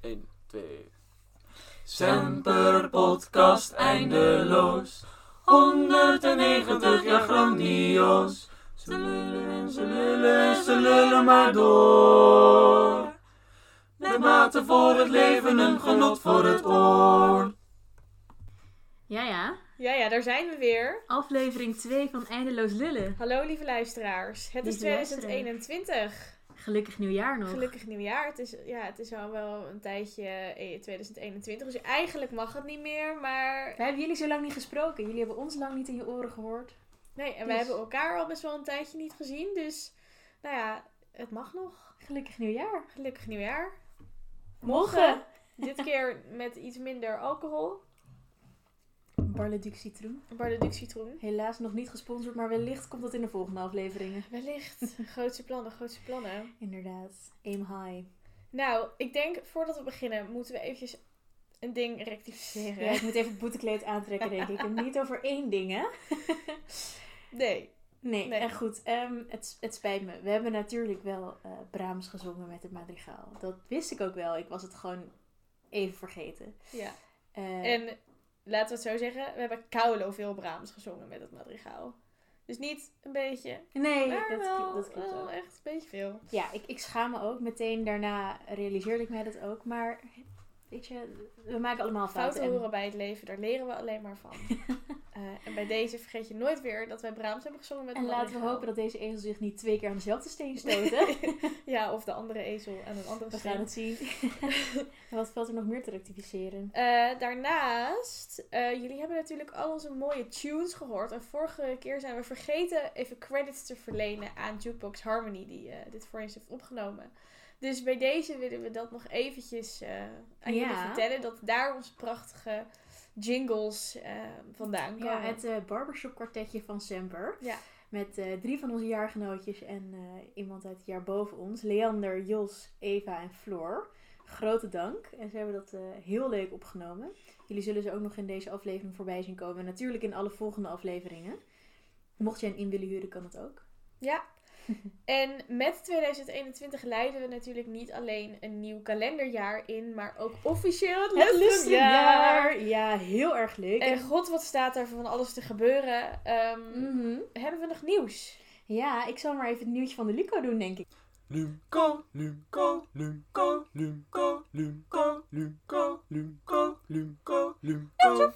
1, 2. Semper podcast eindeloos. 190 jaar grandioos. Ze lullen en ze lullen en ze lullen maar door. Met mate voor het leven, een genot voor het oor. Ja, ja. Ja, ja, daar zijn we weer. Aflevering 2 van Eindeloos Lullen. Hallo lieve luisteraars. Het is Lieve luisteraar. 2021. Gelukkig nieuwjaar nog. Gelukkig nieuwjaar. Het is, ja, het is al wel een tijdje eh, 2021. Dus eigenlijk mag het niet meer. Maar We hebben jullie zo lang niet gesproken. Jullie hebben ons lang niet in je oren gehoord. nee, en we Dus- hebben elkaar al best wel een tijdje niet gezien. Dus nou ja, het mag nog. Gelukkig nieuwjaar. Gelukkig nieuwjaar. Mogen. Dit keer met iets minder alcohol. Barleduc citroen. Barleduc citroen. Helaas nog niet gesponsord, maar wellicht komt dat in de volgende afleveringen. Wellicht. grootste plannen, grootste plannen. Inderdaad. Aim high. Nou, ik denk voordat we beginnen moeten we eventjes een ding rectificeren. Ja, ik moet even het boetekleed aantrekken, denk ik. En niet over één ding, hè? Nee. Nee, Nee. echt goed. Ehm, het, het spijt me. We hebben natuurlijk wel eh Brahms gezongen met het madrigaal. Dat wist ik ook wel. Ik was het gewoon even vergeten. Ja. Eh, En laten we het zo zeggen, we hebben koulo veel Brahms gezongen met het madrigaal. Dus niet een beetje, nee, dat, wel, dat klopt wel echt een beetje veel. Ja, ik, ik schaam me ook. Meteen daarna realiseerde ik mij dat ook. Maar weet je, we maken allemaal fouten. Fouten en- horen bij het leven, daar leren we alleen maar van. Eh, en bij deze vergeet je nooit weer dat wij Brahms hebben gezongen met En laten we hopen dat deze ezel zich niet twee keer aan dezelfde steen stoten. ja, of de andere ezel aan een andere we steen. gaan het zien. en wat valt er nog meer te rectificeren? Eh, daarnaast, eh, jullie hebben natuurlijk al onze mooie tunes gehoord. En vorige keer zijn we vergeten even credits te verlenen aan Jukebox Harmony, die dit voor ons heeft opgenomen. Dus bij deze willen we dat nog eventjes aan Ja. jullie vertellen. Dat daar onze prachtige jingles eh, vandaan komen. Ja, het eh, barbershop kwartetje van Semper. Ja. Met eh, drie van onze jaargenootjes en eh, iemand uit het jaar boven ons. Leander, Jos, Eva en Floor. Grote dank. En ze hebben dat heel leuk opgenomen. Jullie zullen ze ook nog in deze aflevering voorbij zien komen. En natuurlijk in alle volgende afleveringen. Mocht je een in willen huren, kan het ook. Ja. En met 2021 leiden we natuurlijk niet alleen een nieuw kalenderjaar in, maar ook officieel het, Het lustrumjaar. lustrumjaar! Ja, heel erg leuk. En god, wat staat er van alles te gebeuren. Ehm, Mhm. Hebben we nog nieuws? Ja, ik zal maar even het nieuwtje van de Lico doen, denk ik. Lumco, Lumco, Lumco, Lumco, Lumco, Lumco, Lumco, Lumco, Lumco, Lumco,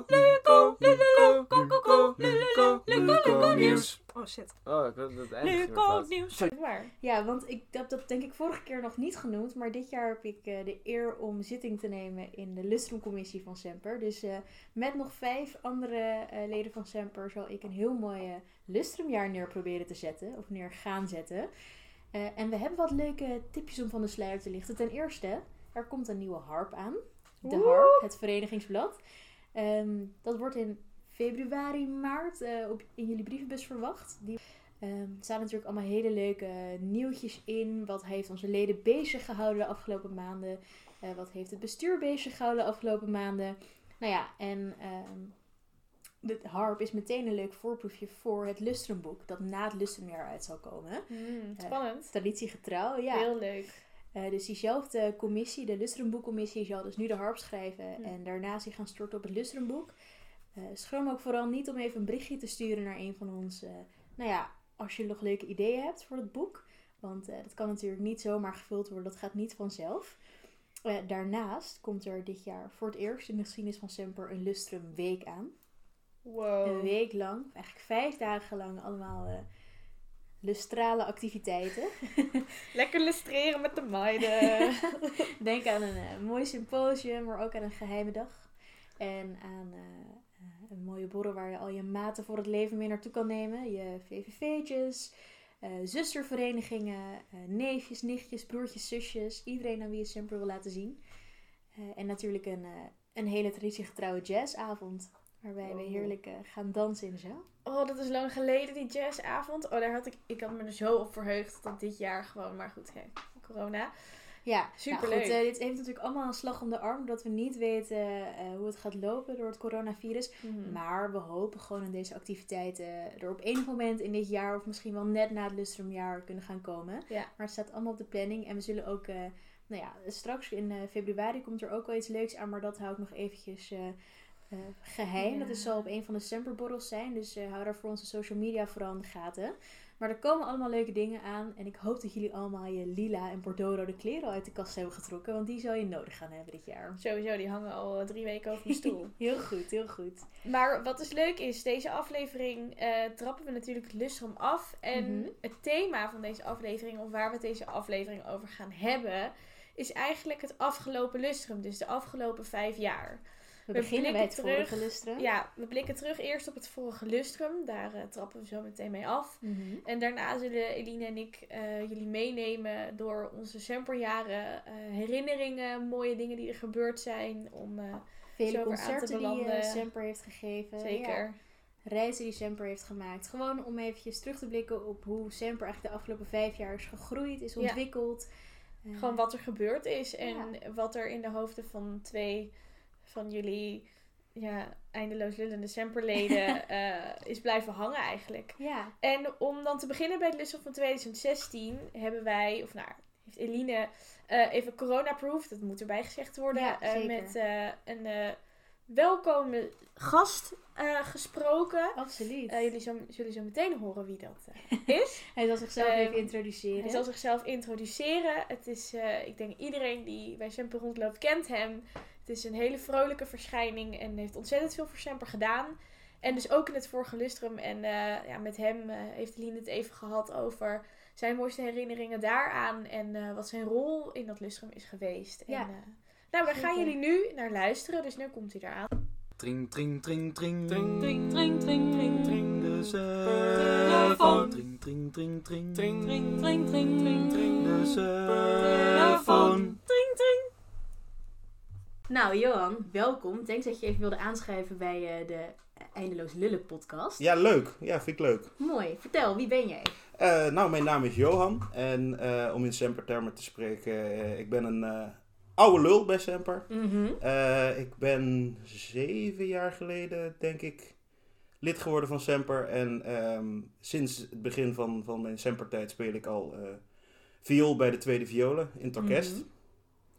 Lumco, Lumco, Lumco, Lumco, Lumco, nieuws. Oh shit. Oh, ik had het fout. nieuws. Ja, want ik heb dat denk ik vorige keer nog niet genoemd. Maar dit jaar heb ik eh, de eer om zitting te nemen in de Lustrumcommissie van Semper. Dus eh, met nog vijf andere eh, leden van Semper zal ik een heel mooi eh, Lustrumjaar neer proberen te zetten. Of neer gaan zetten. Eh, en we hebben wat leuke tipjes om van de sluier te lichten. Ten eerste, er komt een nieuwe harp aan. De Woe! harp, het verenigingsblad. Ehm, dat wordt in februari, maart eh, op, in jullie brievenbus verwacht. Die Ehm, er staan natuurlijk allemaal hele leuke nieuwtjes in. Wat heeft onze leden bezig gehouden de afgelopen maanden? Eh, wat heeft het bestuur bezig gehouden de afgelopen maanden? Nou ja, en ehm de harp is meteen een leuk voorproefje voor het Lustrumboek. Dat na het Lustrumjaar uit zal komen. Hmm, Eh, spannend. Traditiegetrouw, ja. Heel leuk. Eh, dus diezelfde commissie, de Lustrumboekcommissie, zal dus nu de harp schrijven. En daarna zich gaan storten op het Lustrumboek. Eh schroom ook vooral niet om even een berichtje te sturen naar een van ons. nou ja, als je nog leuke ideeën hebt voor het boek. Want dat kan natuurlijk niet zomaar gevuld worden. Dat gaat niet vanzelf. Daarnaast komt er dit jaar voor het eerst in de geschiedenis van Semper een Lustrum Week Een week lang, eigenlijk vijf dagen lang, allemaal eh, lustrale activiteiten. Lekker lustreren met de meiden. Denk aan een eh, mooi symposium, maar ook aan een geheime dag. En aan eh, een mooie borrel waar je al je maten voor het leven mee naartoe kan nemen. Je VVV'tjes, zusterverenigingen, neefjes, nichtjes, broertjes, zusjes. Iedereen aan wie je Semper wil laten zien. En natuurlijk een, een hele traditiegetrouwe jazzavond. Waarbij we Oh. heerlijk eh, gaan dansen in de zaal. Oh, dat is lang geleden, die jazzavond. Oh, daar had ik, ik had me er zo op verheugd dat dit jaar gewoon, maar goed, hè, corona. Ja, Superleuk. Nou goed, eh, dit heeft natuurlijk allemaal een slag om de arm. Omdat we niet weten eh, hoe het gaat lopen door het coronavirus. Mhm. Maar we hopen gewoon in deze activiteiten er op enig moment in dit jaar, of misschien wel net na het lustrumjaar, kunnen gaan komen. Ja. Maar het staat allemaal op de planning. En we zullen ook nou ja, straks in februari komt er ook wel iets leuks aan, maar dat hou ik nog eventjes eh, eh, geheim. Ja. Dat is zal op een van de decemberborrels zijn, dus eh, hou daar voor onze social media vooral in de gaten. Maar er komen allemaal leuke dingen aan en ik hoop dat jullie allemaal je lila en bordeauxrode kleren al uit de kast hebben getrokken, want die zal je nodig gaan hebben dit jaar. Sowieso, die hangen al eh, drie weken over mijn stoel. Heel goed, heel goed. Maar wat dus leuk is, deze aflevering trappen we natuurlijk het lustrum af. En Mhm. het thema van deze aflevering, of waar we het deze aflevering over gaan hebben, is eigenlijk het afgelopen lustrum. Dus de afgelopen vijf jaar. We, We beginnen bij het blikken terug. vorige lustrum. Ja, we blikken terug eerst op het vorige lustrum. Daar eh, trappen we zo meteen mee af. Mhm. En daarna zullen Eline en ik eh, jullie meenemen door onze semperjaren, eh, herinneringen, mooie dingen die er gebeurd zijn. Om, Vele concerten die. Semper heeft gegeven. zeker. Ja. reizen die Semper heeft gemaakt. Gewoon om eventjes terug te blikken op hoe Semper eigenlijk de afgelopen vijf jaar is gegroeid, is Ja. ontwikkeld. Gewoon wat er gebeurd is en Ja. wat er in de hoofden van twee van jullie ja, eindeloos lullende semperleden eh, is blijven hangen eigenlijk. Ja, En om dan te beginnen bij het lustrum van 2016 hebben wij, of nou, heeft Eline eh, even corona-proof, dat moet erbij gezegd worden, Ja, eh, met een welkome gast gesproken. absoluut. Jullie zo, zullen zo meteen horen wie dat is. Hij zal zichzelf Ehm, even introduceren. Hij zal zichzelf introduceren. Het is, ik denk iedereen die bij Semper rondloopt kent hem. Het is een hele vrolijke verschijning en heeft ontzettend veel voor Semper gedaan. En dus ook in het vorige lustrum. En eh, ja, met hem eh, heeft Lien het even gehad over zijn mooiste herinneringen daaraan. En eh, wat zijn rol in dat lustrum is geweest. Ja. En, eh, nou, daar gaan jullie nu naar luisteren. Dus nu komt hij eraan. Tring, tring, tring, tring. Tring, tring, tring, tring, tring, tring. De telefoon. Tring, tring, tring, tring. Tring, tring, tring, tring, tring, tring. De telefoon. Tring, tring. Nou, Johan, welkom. Thanks dat je even wilde aanschrijven bij eh, de Eindeloos Lullen podcast. Ja, leuk. Ja, vind ik leuk. Mooi. Vertel, wie ben jij? Eh, nou, mijn naam is Johan. En eh, om in Semper-termen te spreken, ik ben een oude lul bij Semper. Mhm. Ik ben zeven jaar geleden, denk ik, lid geworden van Semper. En ehm, sinds het begin van, van mijn Semper-tijd speel ik al viool bij de Tweede Violen in het orkest. Mhm.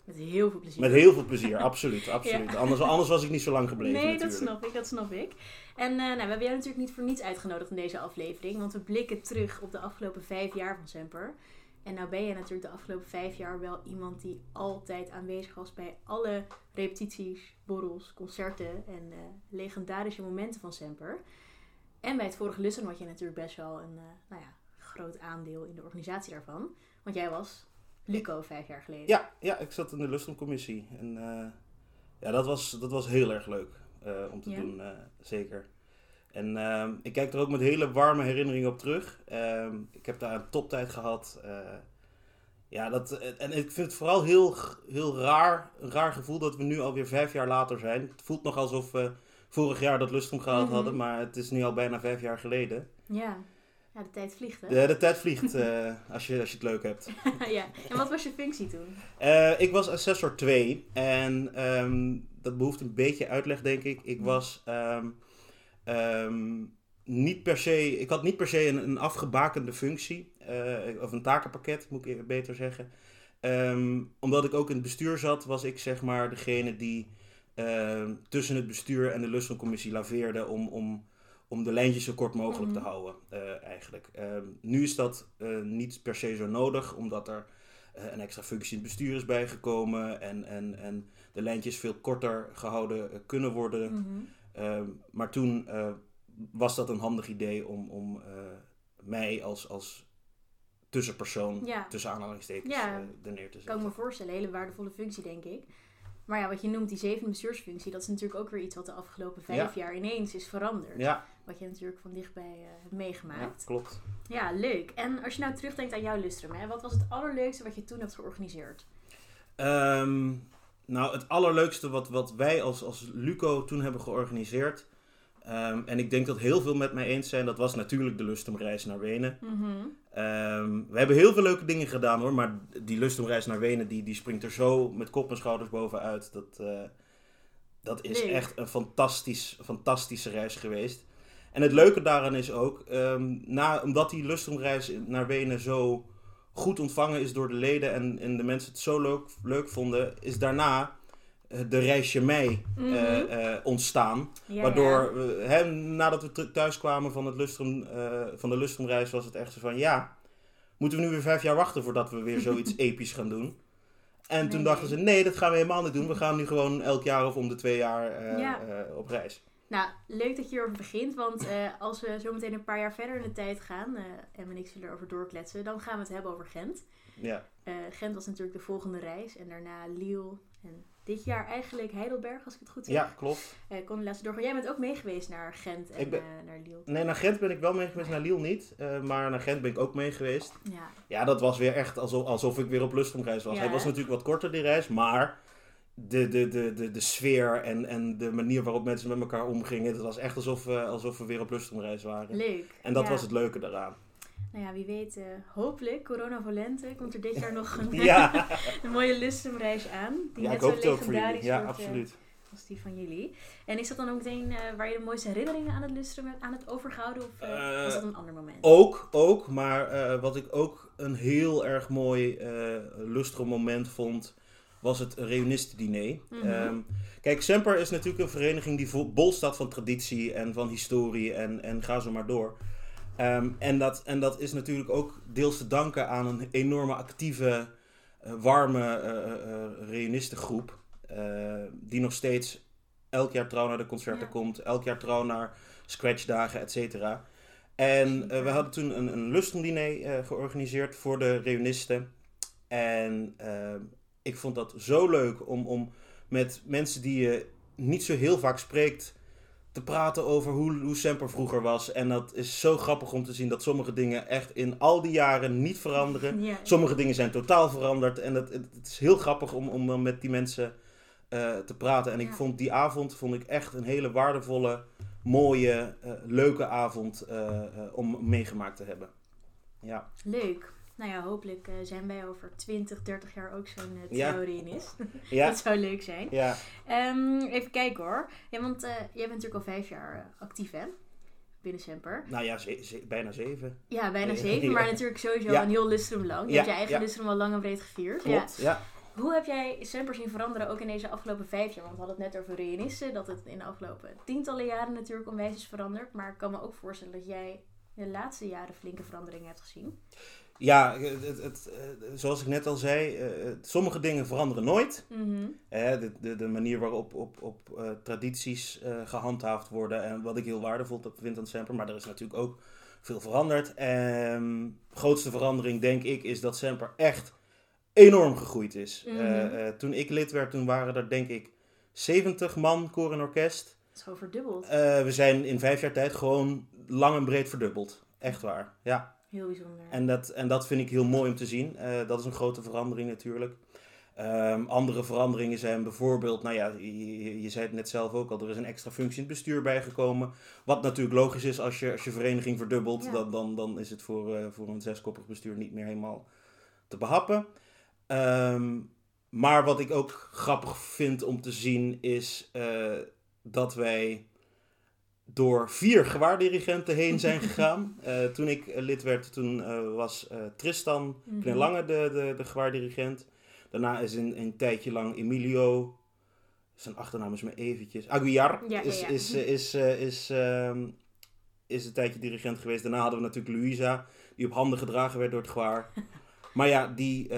Met heel veel plezier. Met heel veel plezier, absoluut. absoluut. Anders, anders was ik niet zo lang gebleven Nee, dat snap ik, dat snap ik. En eh, nou, we hebben jou natuurlijk niet voor niets uitgenodigd in deze aflevering, want we blikken terug op de afgelopen vijf jaar van Semper. En nou ben je natuurlijk de afgelopen vijf jaar wel iemand die altijd aanwezig was bij alle repetities, borrels, concerten en eh, legendarische momenten van Semper. En bij het vorige Lustrum had je natuurlijk best wel een eh, nou ja, groot aandeel in de organisatie daarvan. Want jij was Luco vijf jaar geleden. Ja, ja, ik zat in de lustrumcommissie. En eh, ja, dat was, dat was heel erg leuk eh, om te Ja? doen, eh, zeker. En ehm, ik kijk er ook met hele warme herinneringen op terug. Ehm, ik heb daar een toptijd gehad. eh, ja, dat, en ik vind het vooral heel, heel raar, een raar gevoel dat we nu alweer vijf jaar later zijn. Het voelt nog alsof we vorig jaar dat lustrum gehaald Mhm. hadden, maar het is nu al bijna vijf jaar geleden. Ja, ja de tijd vliegt hè? De, de tijd vliegt eh, als, je, als je het leuk hebt. ja. En wat was je functie toen? Eh, ik was assessor 2 en ehm, dat behoeft een beetje uitleg, denk ik. Ik was ehm, ehm, niet per se, ik had niet per se een, een afgebakende functie, eh, of een takenpakket, moet ik beter zeggen. Omdat ik ook in het bestuur zat, was ik zeg maar degene die tussen het bestuur en de lustrumcommissie laveerde om, om, om de lijntjes zo kort mogelijk Mhm. te houden, eh, eigenlijk. Ehm, nu is dat eh, niet per se zo nodig, omdat er eh, een extra functie in het bestuur is bijgekomen en, en, en de lijntjes veel korter gehouden eh, kunnen worden. Mhm. Ehm, maar toen was dat een handig idee om, om mij als, als tussenpersoon, Ja. tussen aanhalingstekens, Ja. er neer te Kan ik zetten. me voorstellen, een hele waardevolle functie, denk ik. Maar ja, wat je noemt, die zevende bestuursfunctie, dat is natuurlijk ook weer iets wat de afgelopen vijf jaar ineens is veranderd. Ja, Wat je natuurlijk van dichtbij eh, hebt ja, meegemaakt. klopt. Ja. leuk. En als je nou terugdenkt aan jouw lustrum, hè, wat was het allerleukste wat je toen hebt georganiseerd? Ehm, nou, het allerleukste wat, wat wij als, als Luco toen hebben georganiseerd. ehm, en ik denk dat heel veel met mij eens zijn, dat was natuurlijk de Lustumreis naar Wenen. Ehm, we hebben heel veel leuke dingen gedaan hoor, maar die Lustumreis naar Wenen, die, die springt er zo met kop en schouders bovenuit. Dat, eh, dat is Leuk. echt een fantastisch, fantastische reis geweest. En het leuke daaraan is ook, ehm, na, omdat die Lustrumreis naar Wenen zo goed ontvangen is door de leden en, en de mensen het zo leuk, leuk vonden, is daarna eh, de reisje mei eh, Mhm. eh, ontstaan. Ja, Waardoor, we- nadat we thuis kwamen van, het Lustrum, eh, van de Lustrumreis, was het echt zo van ja, moeten we nu weer vijf jaar wachten voordat we weer zoiets episch gaan doen? En toen dachten ze, nee, dat gaan we helemaal niet doen. We gaan nu gewoon elk jaar of om de twee jaar eh, Ja. eh, op reis. Nou, leuk dat je hierover begint, want eh, als we zo meteen een paar jaar verder in de tijd gaan, eh en en ik zullen erover doorkletsen, dan gaan we het hebben over Gent. Ja, Eh, Gent was natuurlijk de volgende reis en daarna Lille en dit jaar eigenlijk Heidelberg, als ik het goed zeg. ja klopt. Eh kon laatst doorgaan. Jij bent ook mee geweest naar Gent en ben- naar Lille. Nee, naar Gent ben ik wel mee geweest, naar Lille niet. Maar naar Gent ben ik ook mee geweest. Ja, Ja, dat was weer echt alsof, alsof ik weer op Lustrumreis was. Ja, Hij was natuurlijk wat korter, die reis. Maar de, de, de, de, de sfeer en, en de manier waarop mensen met elkaar omgingen... Het was echt alsof, we alsof we weer op Lustrumreis waren. leuk. En dat Ja. was het leuke daaraan. Nou ja, wie weet, eh, hopelijk, corona volente, komt er dit jaar nog een, Ja, een mooie Lustrumreis aan. Die ja net ik zo hoop het ook voor jullie. legendarisch Ja, wordt, eh, absoluut. als die van jullie. En is dat dan ook meteen eh, waar je de mooiste herinneringen aan het Lustrum aan het overgehouden? Of was dat een ander moment? Ook, ook. Maar wat ik ook een heel erg mooi lustrum moment vond... was het reunistendiner. Mhm. Ehm, kijk, Semper is natuurlijk een vereniging die vol- bol staat van traditie en van historie en, en ga zo maar door. Ehm, en, dat, en dat is natuurlijk ook deels te danken aan een enorme actieve, eh, warme eh, eh, eh, reunistengroep. die nog steeds elk jaar trouw naar de concerten Ja. komt, elk jaar trouw naar scratchdagen, et cetera. En we hadden toen een, een georganiseerd voor de reunisten. En ehm, ik vond dat zo leuk om, om met mensen die je niet zo heel vaak spreekt te praten over hoe, hoe Semper vroeger was. En dat is zo grappig om te zien dat sommige dingen echt in al die jaren niet veranderen. Ja. Sommige dingen zijn totaal veranderd. En het, het, is heel grappig om, om dan met die mensen eh, te praten. En ik vond die avond vond ik echt een hele waardevolle, mooie, eh, leuke avond eh, om meegemaakt te hebben. Ja, Leuk. Nou ja, hopelijk eh, zijn wij over 20, 30 jaar ook zo'n uh, Ja. theorieënist. ja, Dat zou leuk zijn. ja. Ehm, even kijken hoor. Ja, want eh, jij bent natuurlijk al vijf jaar eh, actief hè? Binnen Semper. Nou ja, ze- ze- bijna zeven. Ja, bijna zeven, maar natuurlijk sowieso Ja. een heel lustrum lang. Je Ja, hebt je eigen ja. lustrum al lang en breed gevierd. Ja. Klopt, ja. Hoe heb jij Semper zien veranderen ook in deze afgelopen vijf jaar? Want we hadden het net over reunisten, dat het in de afgelopen tientallen jaren natuurlijk onwijs is veranderd. Maar ik kan me ook voorstellen dat jij de laatste jaren flinke veranderingen hebt gezien. Ja, het, het, het, eh, zoals ik net al zei, eh, sommige dingen veranderen nooit. Mhm. De, de, de manier waarop op, op, eh, tradities eh, gehandhaafd worden en wat ik heel waardevol vind aan Semper. Maar er is natuurlijk ook veel veranderd. En de grootste verandering, denk ik, is dat Semper echt enorm gegroeid is. Mhm. Toen ik lid werd, toen waren er denk ik 70 man koor en orkest. Het is gewoon verdubbeld. We zijn in vijf jaar tijd gewoon lang en breed verdubbeld. Echt waar, ja. Heel bijzonder. En dat, en dat vind ik heel mooi om te zien. Eh, dat is een grote verandering natuurlijk. Ehm, andere veranderingen zijn bijvoorbeeld, nou ja, je, zei het net zelf ook al, er is een extra functie in het bestuur bijgekomen. Wat natuurlijk logisch is als je, als je vereniging verdubbelt, Ja. dan, dan, dan is het voor, eh, voor een zeskoppig bestuur niet meer helemaal te behappen. Ehm, maar wat ik ook grappig vind om te zien is eh, dat wij door vier gewaardirigenten heen zijn gegaan. Eh, toen ik eh, lid werd, toen eh, was Tristan Mhm. Knelange de, de, de gewaardirigent. Daarna is een, een tijdje lang Emilio, zijn achternaam is me eventjes, Aguiar Ja, is, ja. is, eh, is, is, ehm, is een tijdje dirigent geweest. Daarna hadden we natuurlijk Louisa, die op handen gedragen werd door het gewaar. maar ja, die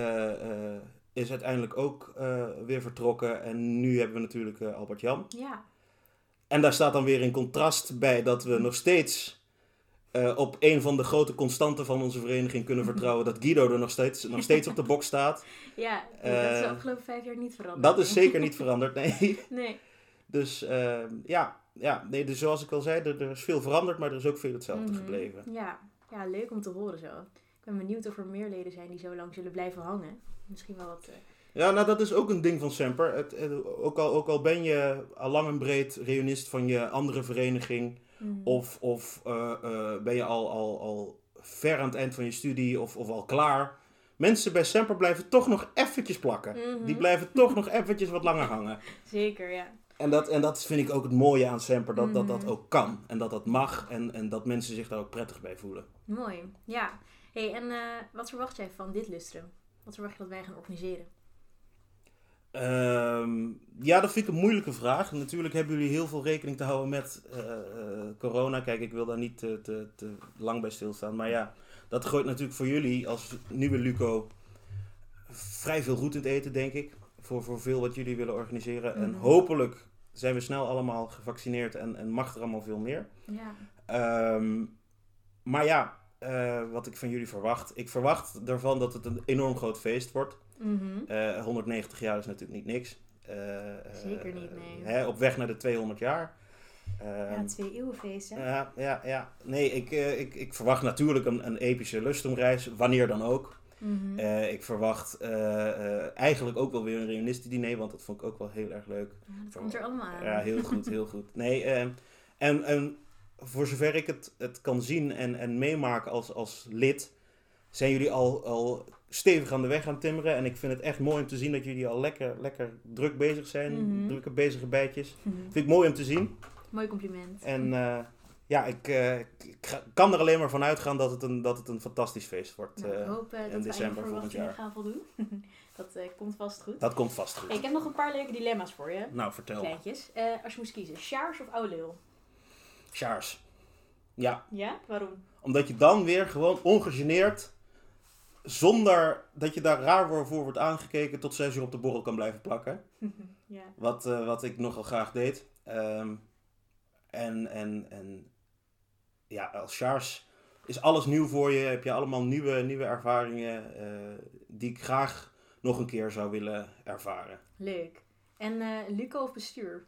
is uiteindelijk ook weer vertrokken. En nu hebben we natuurlijk eh, Albert Jan. Ja, En daar staat dan weer in contrast bij dat we nog steeds eh, op een van de grote constanten van onze vereniging kunnen vertrouwen. Dat Guido er nog steeds, nog steeds op de bok staat. ja dat is de Eh, afgelopen vijf jaar niet veranderd. Dat is zeker niet veranderd, nee. Nee. Dus eh, ja, ja nee, dus zoals ik al zei, er, er is veel veranderd, maar er is ook veel hetzelfde Mhm. gebleven. Ja. ja, leuk om te horen zo. Ik ben benieuwd of er meer leden zijn die zo lang zullen blijven hangen. Misschien wel wat... Ja, nou dat is ook een ding van Semper. Het, het- ook, al, ook al ben je al lang en breed reunist van je andere vereniging, mhm. Of, of eh, eh, ben je al, al, al ver aan het eind van je studie of, of al klaar. Mensen bij Semper blijven toch nog eventjes plakken. Mhm. Die blijven toch nog eventjes wat langer hangen. Zeker, ja. En dat, en dat vind ik ook het mooie aan Semper. Dat, dat dat Mhm. ook kan. En dat dat mag. En, en dat mensen zich daar ook prettig bij voelen. Mooi. Ja. hey, en eh, wat verwacht jij van dit lustrum? Wat verwacht je dat wij gaan organiseren? Ehm, ja, dat vind ik een moeilijke vraag. Natuurlijk hebben jullie heel veel rekening te houden met eh, eh, corona. Kijk, ik wil daar niet te, te, te lang bij stilstaan. Maar ja, dat gooit natuurlijk voor jullie als nieuwe Luco vrij veel roet in het eten, denk ik. Voor, voor veel wat jullie willen organiseren. En Mhm. hopelijk zijn we snel allemaal gevaccineerd en, en mag er allemaal veel meer. Ja. Ehm, maar ja, eh, wat ik van jullie verwacht. Ik verwacht daarvan dat het een enorm groot feest wordt. Mhm. Eh, 190 jaar is natuurlijk niet niks. Eh, Zeker niet, eh, nee. hè, op weg naar de 200 jaar. ja, Ehm, twee eeuwenfeest, hè? ja, ja, ja. Nee, ik, eh, ik, ik verwacht natuurlijk een, een epische lustrumreis, wanneer dan ook. Mhm. Eh, ik verwacht eh, eh, eigenlijk ook wel weer een reunistiediner, want dat vond ik ook wel heel erg leuk. Ja, dat komt er allemaal aan. Ja, heel goed, heel goed. Nee, ehm, en, en voor zover ik het, het kan zien en, en meemaken als, als lid, zijn jullie al, al stevig aan de weg aan timmeren. En ik vind het echt mooi om te zien dat jullie al lekker, lekker druk bezig zijn. Mhm. Drukke bezige bijtjes. Mhm. Vind ik mooi om te zien. Mooi compliment. En eh, ja, ik, eh, ik kan er alleen maar van uitgaan dat het een, dat het een fantastisch feest wordt. Nou, ik eh. hoop in dat we december je volgend jaar. gaan voldoen. dat komt vast goed. dat komt vast goed. Hey, ik heb nog een paar leuke dilemma's voor je. Nou, vertel. Kleintjes. Als je moest kiezen, Sjaars of lul? Charles. Ja, Ja? Waarom? Omdat je dan weer gewoon ongegeneerd, zonder dat je daar raar voor wordt aangekeken, tot zes uur op de borrel kan blijven plakken. ja. Wat, eh, wat ik nogal graag deed. Ehm, en, en, en ja, als Charles is alles nieuw voor je. Heb je allemaal nieuwe, nieuwe ervaringen eh, die ik graag nog een keer zou willen ervaren. Leuk. En eh Luco of bestuur?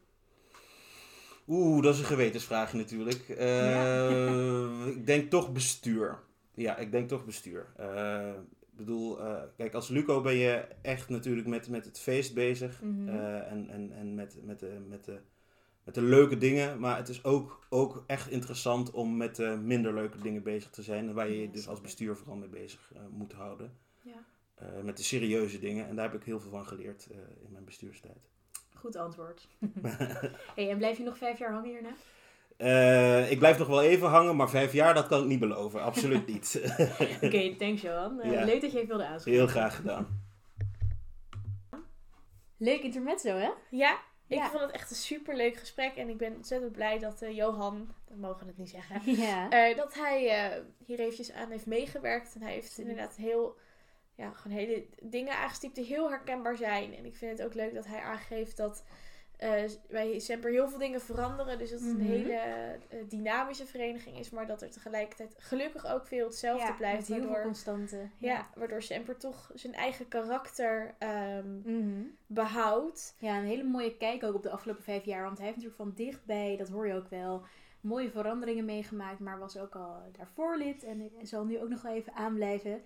Oeh, dat is een gewetensvraagje natuurlijk. Ik denk toch bestuur. Ja, ik denk toch bestuur. Eh, ik bedoel, eh, kijk, als Luco ben je echt natuurlijk met, met het feest bezig. Mhm. eh, en en, en met, met, de, met, de, met de leuke dingen. Maar het is ook, ook echt interessant om met de minder leuke dingen bezig te zijn. En waar je je dus als bestuur vooral mee bezig moet houden. Ja. Met de serieuze dingen. En daar heb ik heel veel van geleerd in mijn bestuurstijd. Goed antwoord. hey, en blijf je nog vijf jaar hangen hierna? Eh, ik blijf nog wel even hangen, maar vijf jaar, dat kan ik niet beloven. Absoluut niet. Oké, thanks Johan. Eh, Ja. Leuk dat je even wilde aanspreken. Heel graag gedaan. Leuk intermezzo, hè? Ja, ik Ja. vond het echt een superleuk gesprek. En ik ben ontzettend blij dat eh, Johan, we mogen het niet zeggen, Ja. eh, dat hij eh, hier eventjes aan heeft meegewerkt. En hij heeft inderdaad heel, ja, gewoon hele dingen aangestipt die heel herkenbaar zijn. En ik vind het ook leuk dat hij aangeeft dat eh, bij Semper heel veel dingen veranderen. Dus dat het Mhm. een hele eh, dynamische vereniging is. Maar dat er tegelijkertijd gelukkig ook veel hetzelfde ja, blijft. met heel veel Waardoor, constante. ja, waardoor Semper toch zijn eigen karakter ehm, Mhm. behoudt. Ja, een hele mooie kijk ook op de afgelopen vijf jaar. Want hij heeft natuurlijk van dichtbij, dat hoor je ook wel, mooie veranderingen meegemaakt. Maar was ook al daarvoor lid en zal nu ook nog wel even aanblijven.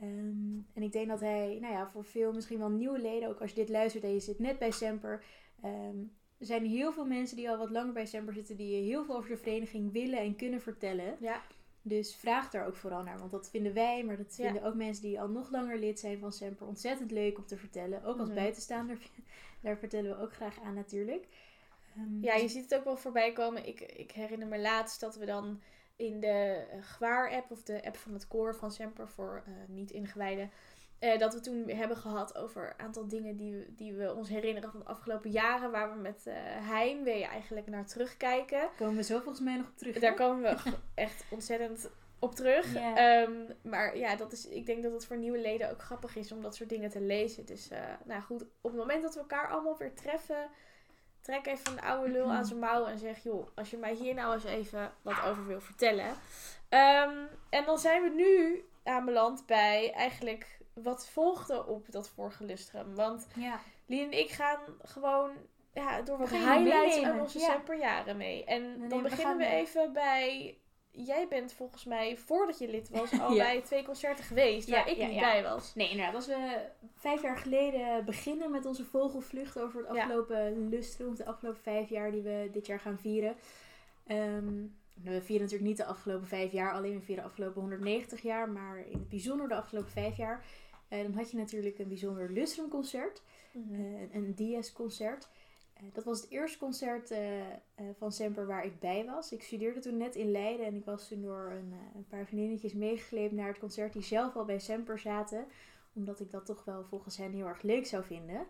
Ehm, en ik denk dat hij, nou ja, voor veel misschien wel nieuwe leden, ook als je dit luistert en je zit net bij Semper. Ehm, er zijn heel veel mensen die al wat langer bij Semper zitten, die heel veel over de vereniging willen en kunnen vertellen. Ja, Dus vraag daar ook vooral naar, want dat vinden wij, maar dat Ja. vinden ook mensen die al nog langer lid zijn van Semper ontzettend leuk om te vertellen. Ook als Mhm. buitenstaander, daar vertellen we ook graag aan natuurlijk. Ehm, Ja, je ziet het ook wel voorbij komen. Ik, ik herinner me laatst dat we dan in de eh, Gwaar-app of de app van het koor van Semper voor eh, niet-ingewijden. Eh, dat we toen hebben gehad over een aantal dingen die, we- die we ons herinneren van de afgelopen jaren. Waar we met eh heimwee eigenlijk naar terugkijken. komen we zo volgens mij nog op terug. Daar komen we echt ontzettend op terug. Ehm, maar ja, dat is, ik denk dat het voor nieuwe leden ook grappig is om dat soort dingen te lezen. Dus eh, nou goed, op het moment dat we elkaar allemaal weer treffen, trek even een oude lul aan zijn mouw en zeg: joh, als je mij hier nou eens even wat over wil vertellen. Ehm, en dan zijn we nu aanbeland bij eigenlijk wat volgde op dat vorige lustrum. Want Ja. Lien en ik gaan gewoon ja, door wat highlights aan onze ja. semperjaren mee. En dan beginnen we even bij... Jij bent volgens mij, voordat je lid was, al Ja. bij twee concerten geweest waar ik niet bij was. Nee, inderdaad. Als we vijf jaar geleden beginnen met onze vogelvlucht over het afgelopen lustrum, of de afgelopen vijf jaar die we dit jaar gaan vieren. Ehm, we vieren natuurlijk niet de afgelopen vijf jaar, alleen we vieren de afgelopen 190 jaar, maar in het bijzonder de afgelopen vijf jaar. Eh, dan had je natuurlijk een bijzonder lustrumconcert. Mhm. Eh, een DS-concert. eh, dat was het eerste concert van Semper waar ik bij was. Ik studeerde toen net in Leiden en ik was toen door een, een paar vriendinnetjes meegesleept naar het concert die zelf al bij Semper zaten. Omdat ik dat toch wel volgens hen heel erg leuk zou vinden.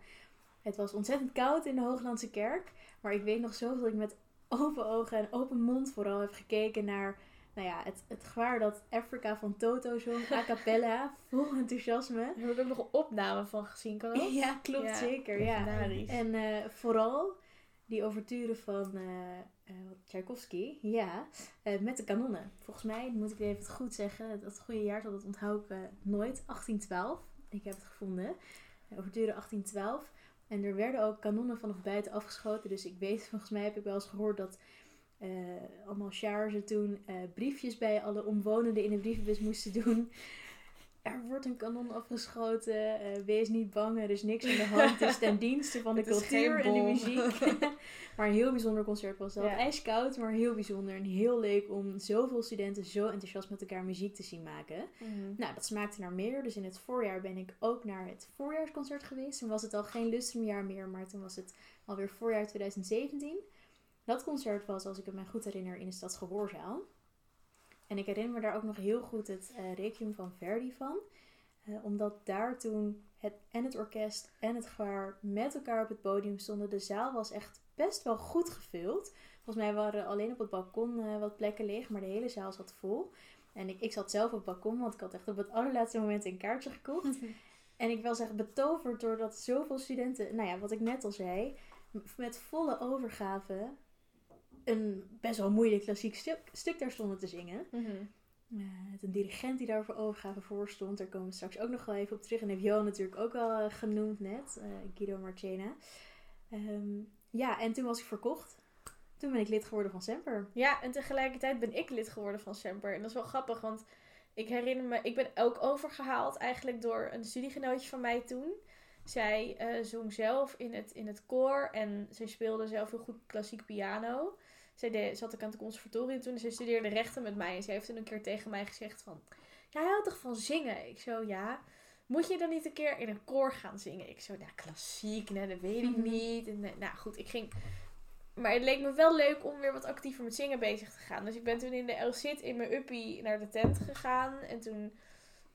Het was ontzettend koud in de Hooglandse kerk. Maar ik weet nog zo dat ik met open ogen en open mond vooral heb gekeken naar nou ja, het, het gewaar dat Africa van Toto zong, a cappella, vol enthousiasme. Daar heb ik ook nog een opname van gezien, kan dat? Ja, klopt Ja, zeker. Ja. En eh, vooral die overturen van eh, Tchaikovsky, ja, met de kanonnen. Volgens mij, moet ik even het goed zeggen, dat goede jaar, dat onthoud ik nooit, 1812. Ik heb het gevonden. Uh, overturen 1812. En er werden ook kanonnen vanaf buiten afgeschoten. Dus ik weet, volgens mij heb ik wel eens gehoord dat eh, allemaal charge toen eh, briefjes bij alle omwonenden in de brievenbus moesten doen. Er wordt een kanon afgeschoten. eh, wees niet bang, er is niks aan de hand. Het is ten dienste van de cultuur en de muziek. maar een heel bijzonder concert was dat. Ja. IJskoud, maar heel bijzonder. En heel leuk om zoveel studenten zo enthousiast met elkaar muziek te zien maken. Mhm. Nou, dat smaakte naar meer. Dus in het voorjaar ben ik ook naar het voorjaarsconcert geweest. Toen was het al geen lustrumjaar meer, maar toen was het alweer voorjaar 2017. Dat concert was, als ik het me goed herinner, in de Stadsgehoorzaal. En ik herinner me daar ook nog heel goed het eh Requiem van Verdi van. Eh, omdat daar toen het, en het orkest en het gewaar met elkaar op het podium stonden. De zaal was echt best wel goed gevuld. Volgens mij waren alleen op het balkon eh, wat plekken leeg, maar de hele zaal zat vol. En ik, ik zat zelf op het balkon, want ik had echt op het allerlaatste moment een kaartje gekocht. En ik was echt betoverd doordat zoveel studenten, nou ja, wat ik net al zei, met volle overgave een best wel moeilijk klassiek stuk, stuk daar stonden te zingen. Mhm. Eh, met een dirigent die daar voor overgave voor stond. Daar komen we straks ook nog wel even op terug. En heeft Johan natuurlijk ook al eh, genoemd net, eh, Guido Marchena. Ehm, ja, en toen was ik verkocht. Toen ben ik lid geworden van Semper. Ja, en tegelijkertijd ben ik lid geworden van Semper. En dat is wel grappig, want ik herinner me, ik ben ook overgehaald eigenlijk door een studiegenootje van mij toen. Zij zong zelf in het, in het koor en zij speelde zelf heel goed klassiek piano. Zij deed, zat ook aan het conservatorium toen en zij studeerde rechten met mij. En zij heeft toen een keer tegen mij gezegd van, ja, hij houdt toch van zingen? Ik zo, ja. Moet je dan niet een keer in een koor gaan zingen? Ik zo, nou, klassiek, nee, dat weet ik Mhm. niet. En, eh, nou goed, ik ging maar het leek me wel leuk om weer wat actiever met zingen bezig te gaan. Dus ik ben toen in de L-Sit in mijn uppie naar de tent gegaan. En toen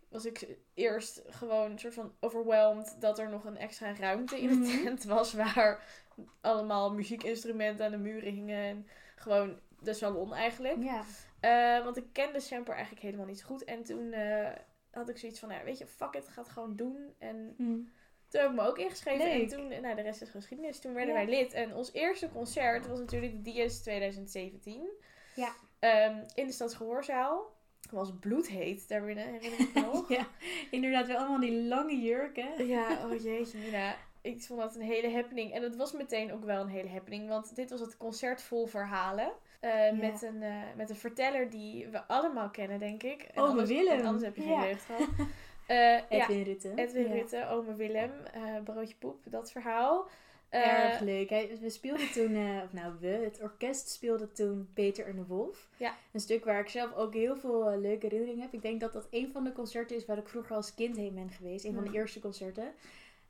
was ik eerst gewoon een soort van overwhelmed dat er nog een extra ruimte in de Mhm. tent was. Waar allemaal muziekinstrumenten aan de muren hingen. En gewoon de salon eigenlijk. Ja. Eh, want ik kende Semper eigenlijk helemaal niet zo goed. En toen eh, had ik zoiets van, nou, weet je, fuck it, ga het gewoon doen. En Hm. toen heb ik me ook ingeschreven. Leuk. En toen, nou, de rest is geschiedenis. Toen werden Ja. wij lid. En ons eerste concert was natuurlijk de DS 2017. Ja. Ehm, in de Stadsgehoorzaal. Het was bloedheet daarbinnen, herinner ik me nog. ja, inderdaad wel allemaal die lange jurken. ja, oh jeetje, Mina. Ik vond dat een hele happening. En het was meteen ook wel een hele happening. Want dit was het concert vol verhalen. Eh, met, een, eh, met een verteller die we allemaal kennen, denk ik. En Ome anders, Willem. en anders heb je geen Ja. jeugd gehad. Eh, ja, Edwin Rutte. Edwin Ja. Rutte, ome Willem, broodje poep, dat verhaal. Erg leuk. Hij- we speelden toen, of nou we, het orkest speelde toen Peter en de Wolf. Ja. Een stuk waar ik zelf ook heel veel leuke herinneringen heb. Ik denk dat dat een van de concerten is waar ik vroeger als kind heen ben geweest. Een van de Hmm. eerste concerten.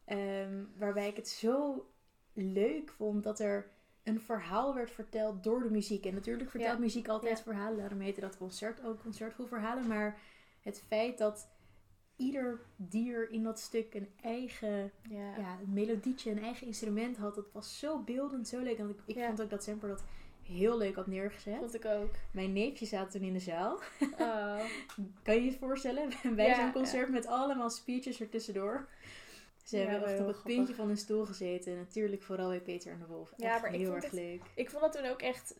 Ehm, waarbij ik het zo leuk vond dat er een verhaal werd verteld door de muziek. En natuurlijk vertelt Ja. muziek altijd Ja. verhalen. Daarom heette dat concert ook concert vol verhalen. Maar het feit dat ieder dier in dat stuk een eigen ja. ja, een melodietje, een eigen instrument had. Dat was zo beeldend, zo leuk. En ik, ik vond ook dat Semper dat heel leuk had neergezet. vond ik ook. Mijn neefje zaten toen in de zaal. Oh. Kan je je het voorstellen? Bij zo'n concert met allemaal speeches ertussendoor. Ze Ja, hebben echt op het grappig. puntje van hun stoel gezeten. Natuurlijk vooral bij Peter en de Wolf. Ja, Echt maar ik heel vond erg het- leuk. Ik vond dat toen ook echt,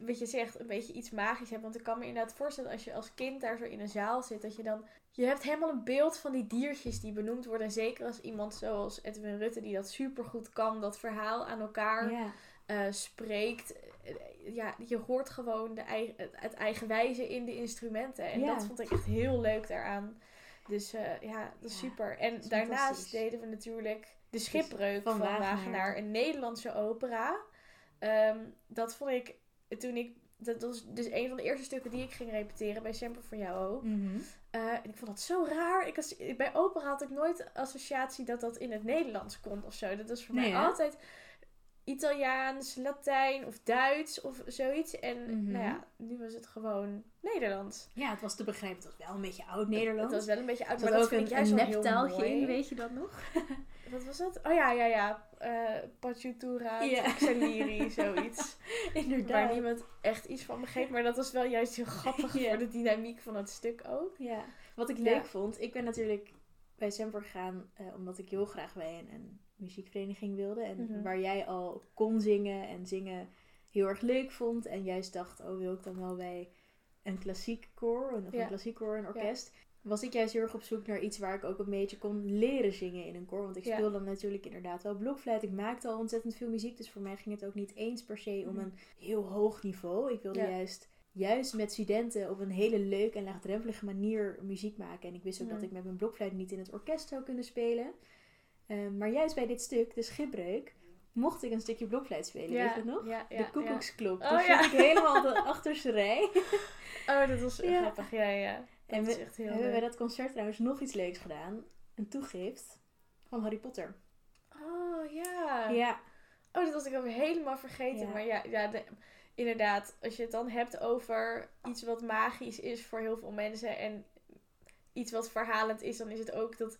wat je zegt, een beetje iets magisch hebben. Want ik kan me inderdaad voorstellen als je als kind daar zo in een zaal zit, dat je dan... Je hebt helemaal een beeld van die diertjes die benoemd worden. En zeker als iemand zoals Edwin Rutte, die dat supergoed kan, dat verhaal aan elkaar Ja, eh, spreekt. Eh, Ja, je hoort gewoon de eigen, het, het eigenwijze in de instrumenten. En Ja. dat vond ik echt heel leuk daaraan. Dus eh, ja, dat is Ja, super. En is daarnaast deden we natuurlijk De Schipbreuk van van, Wagenaar. Wagenaar. een Nederlandse opera. Ehm, dat vond ik, toen ik, dat was dus een van de eerste stukken die ik ging repeteren bij Semper voor jou ook. Mhm. Eh, en ik vond dat zo raar. Ik was, bij opera had ik nooit associatie dat dat in het Nederlands kon of zo. Dat was voor Nee, mij hè? altijd... Italiaans, Latijn of Duits of zoiets. En Mhm. nou ja, nu was het gewoon Nederlands. Ja, het was te begrijpen. Het was wel een beetje Het oud-Nederlands. was wel een beetje zat maar dat ook vind een, juist een neptaaltje in, weet je dat nog? Wat was dat? Oh ja, ja, ja. Eh Pachutura. Trixaliri, zoiets. Inderdaad. Waar niemand echt iets van begreep. Maar dat was wel juist heel grappig voor de dynamiek van het stuk ook. Ja, wat ik Ja. leuk vond, ik ben natuurlijk bij Semper gegaan eh, omdat ik heel graag bij een, een muziekvereniging wilde. En Mhm. waar jij al kon zingen en zingen heel erg leuk vond. En juist dacht, oh wil ik dan wel bij een klassiek koor, of Ja. een klassiek koor, een orkest. Was ik juist heel erg op zoek naar iets waar ik ook een beetje kon leren zingen in een koor. Want ik Ja. speelde dan natuurlijk inderdaad wel blokfluit. Ik maakte al ontzettend veel muziek. Dus voor mij ging het ook niet eens per se om Mhm. een heel hoog niveau. Ik wilde juist juist met studenten op een hele leuke en laagdrempelige manier muziek maken. En ik wist ook Mhm. dat ik met mijn blokfluit niet in het orkest zou kunnen spelen. Ehm, maar juist bij dit stuk, de schipbreuk, mocht ik een stukje blokfluit spelen. Weet je dat nog? Ja, ja, de koekoeksklok. Oh, Toen ja. zat ik helemaal de achterste rij. ja. Oh, dat was Ja. grappig. Ja, ja. Dat En is we echt heel hebben bij dat concert trouwens nog iets leuks gedaan. Een toegift van Harry Potter. Oh, ja. Ja, Oh, dat was ik ook helemaal vergeten. Ja. Maar ja, ja de- inderdaad. Als je het dan hebt over iets wat magisch is voor heel veel mensen. En iets wat verhalend is. Dan is het ook dat,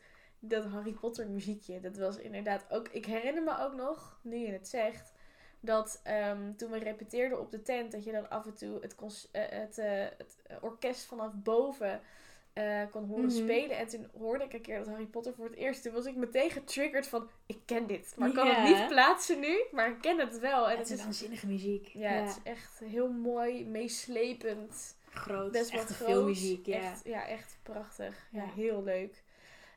dat Harry Potter muziekje. Dat was inderdaad ook... Ik herinner me ook nog, nu je het zegt... Dat ehm, toen we repeteerden op de tent, dat je dan af en toe het, eh, het, eh, het orkest vanaf boven eh, kon horen Mhm. spelen. En toen hoorde ik een keer dat Harry Potter voor het eerst. Toen was ik meteen getriggerd van: ik ken dit. Maar ik kan het niet plaatsen nu, maar ik ken het wel. En het het is is, waanzinnige muziek. ja, het is echt heel mooi, meeslepend. groot. Best wel echt groot. veel muziek. Ja. Echt, ja, echt prachtig. Ja, Ja. heel leuk.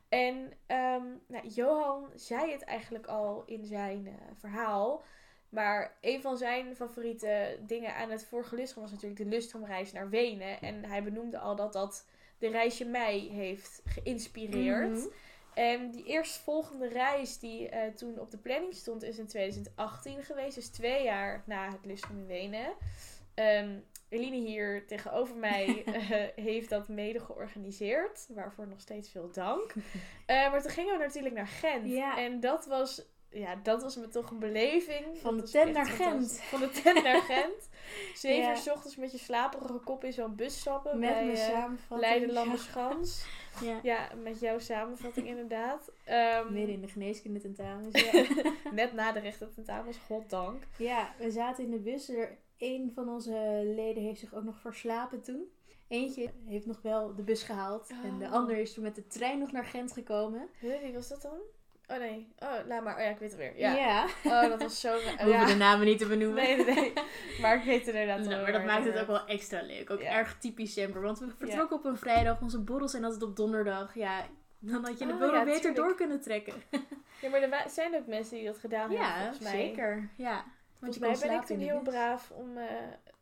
En ehm, nou, Johan zei het eigenlijk al in zijn eh, verhaal. Maar een van zijn favoriete dingen aan het vorige lustrum was natuurlijk de lustrumreis naar Wenen. En hij benoemde al dat dat de reisje mij heeft geïnspireerd. Mhm. En die eerstvolgende reis die eh, toen op de planning stond is in 2018 geweest. Dus twee jaar na het lustrum in Wenen. Ehm, Eline hier tegenover mij eh, heeft dat mede georganiseerd. Waarvoor nog steeds veel dank. Eh, maar toen gingen we natuurlijk naar Gent. Ja. En dat was, ja, dat was me toch een beleving. Van de tent naar Gent. Van de tent naar Gent. Zeven Ja. uur 's ochtends met je slaperige kop in zo'n bus stappen. Met bij, mijn eh, samenvatting. Leiden Lammerschans. Ja. Ja, met jouw samenvatting inderdaad. Ehm, Midden in de geneeskunde tentamens. Ja. net na de rechten tentamens, goddank. ja, we zaten in de bus. Er, een van onze leden heeft zich ook nog verslapen toen. Eentje heeft nog wel de bus gehaald. En de Oh. ander is toen met de trein nog naar Gent gekomen. Huh, wie was dat dan? Oh nee, oh laat maar. Oh ja, ik weet het weer. Ja. Oh, dat was zo... We hoeven de namen niet te benoemen. Nee, nee, nee. Maar ik weet het inderdaad Nou, wel maar dat maakt het ook wel extra leuk. Ook erg typisch Semper. Want we vertrokken op een vrijdag. Onze borrels zijn altijd op donderdag. Ja, dan had je de Oh, borrel ja, beter tuurlijk. door kunnen trekken. Ja, maar er zijn ook mensen die dat gedaan hebben, Ja, volgens mij. zeker. Ja. Want Volgens mij ben ik toen in heel braaf om eh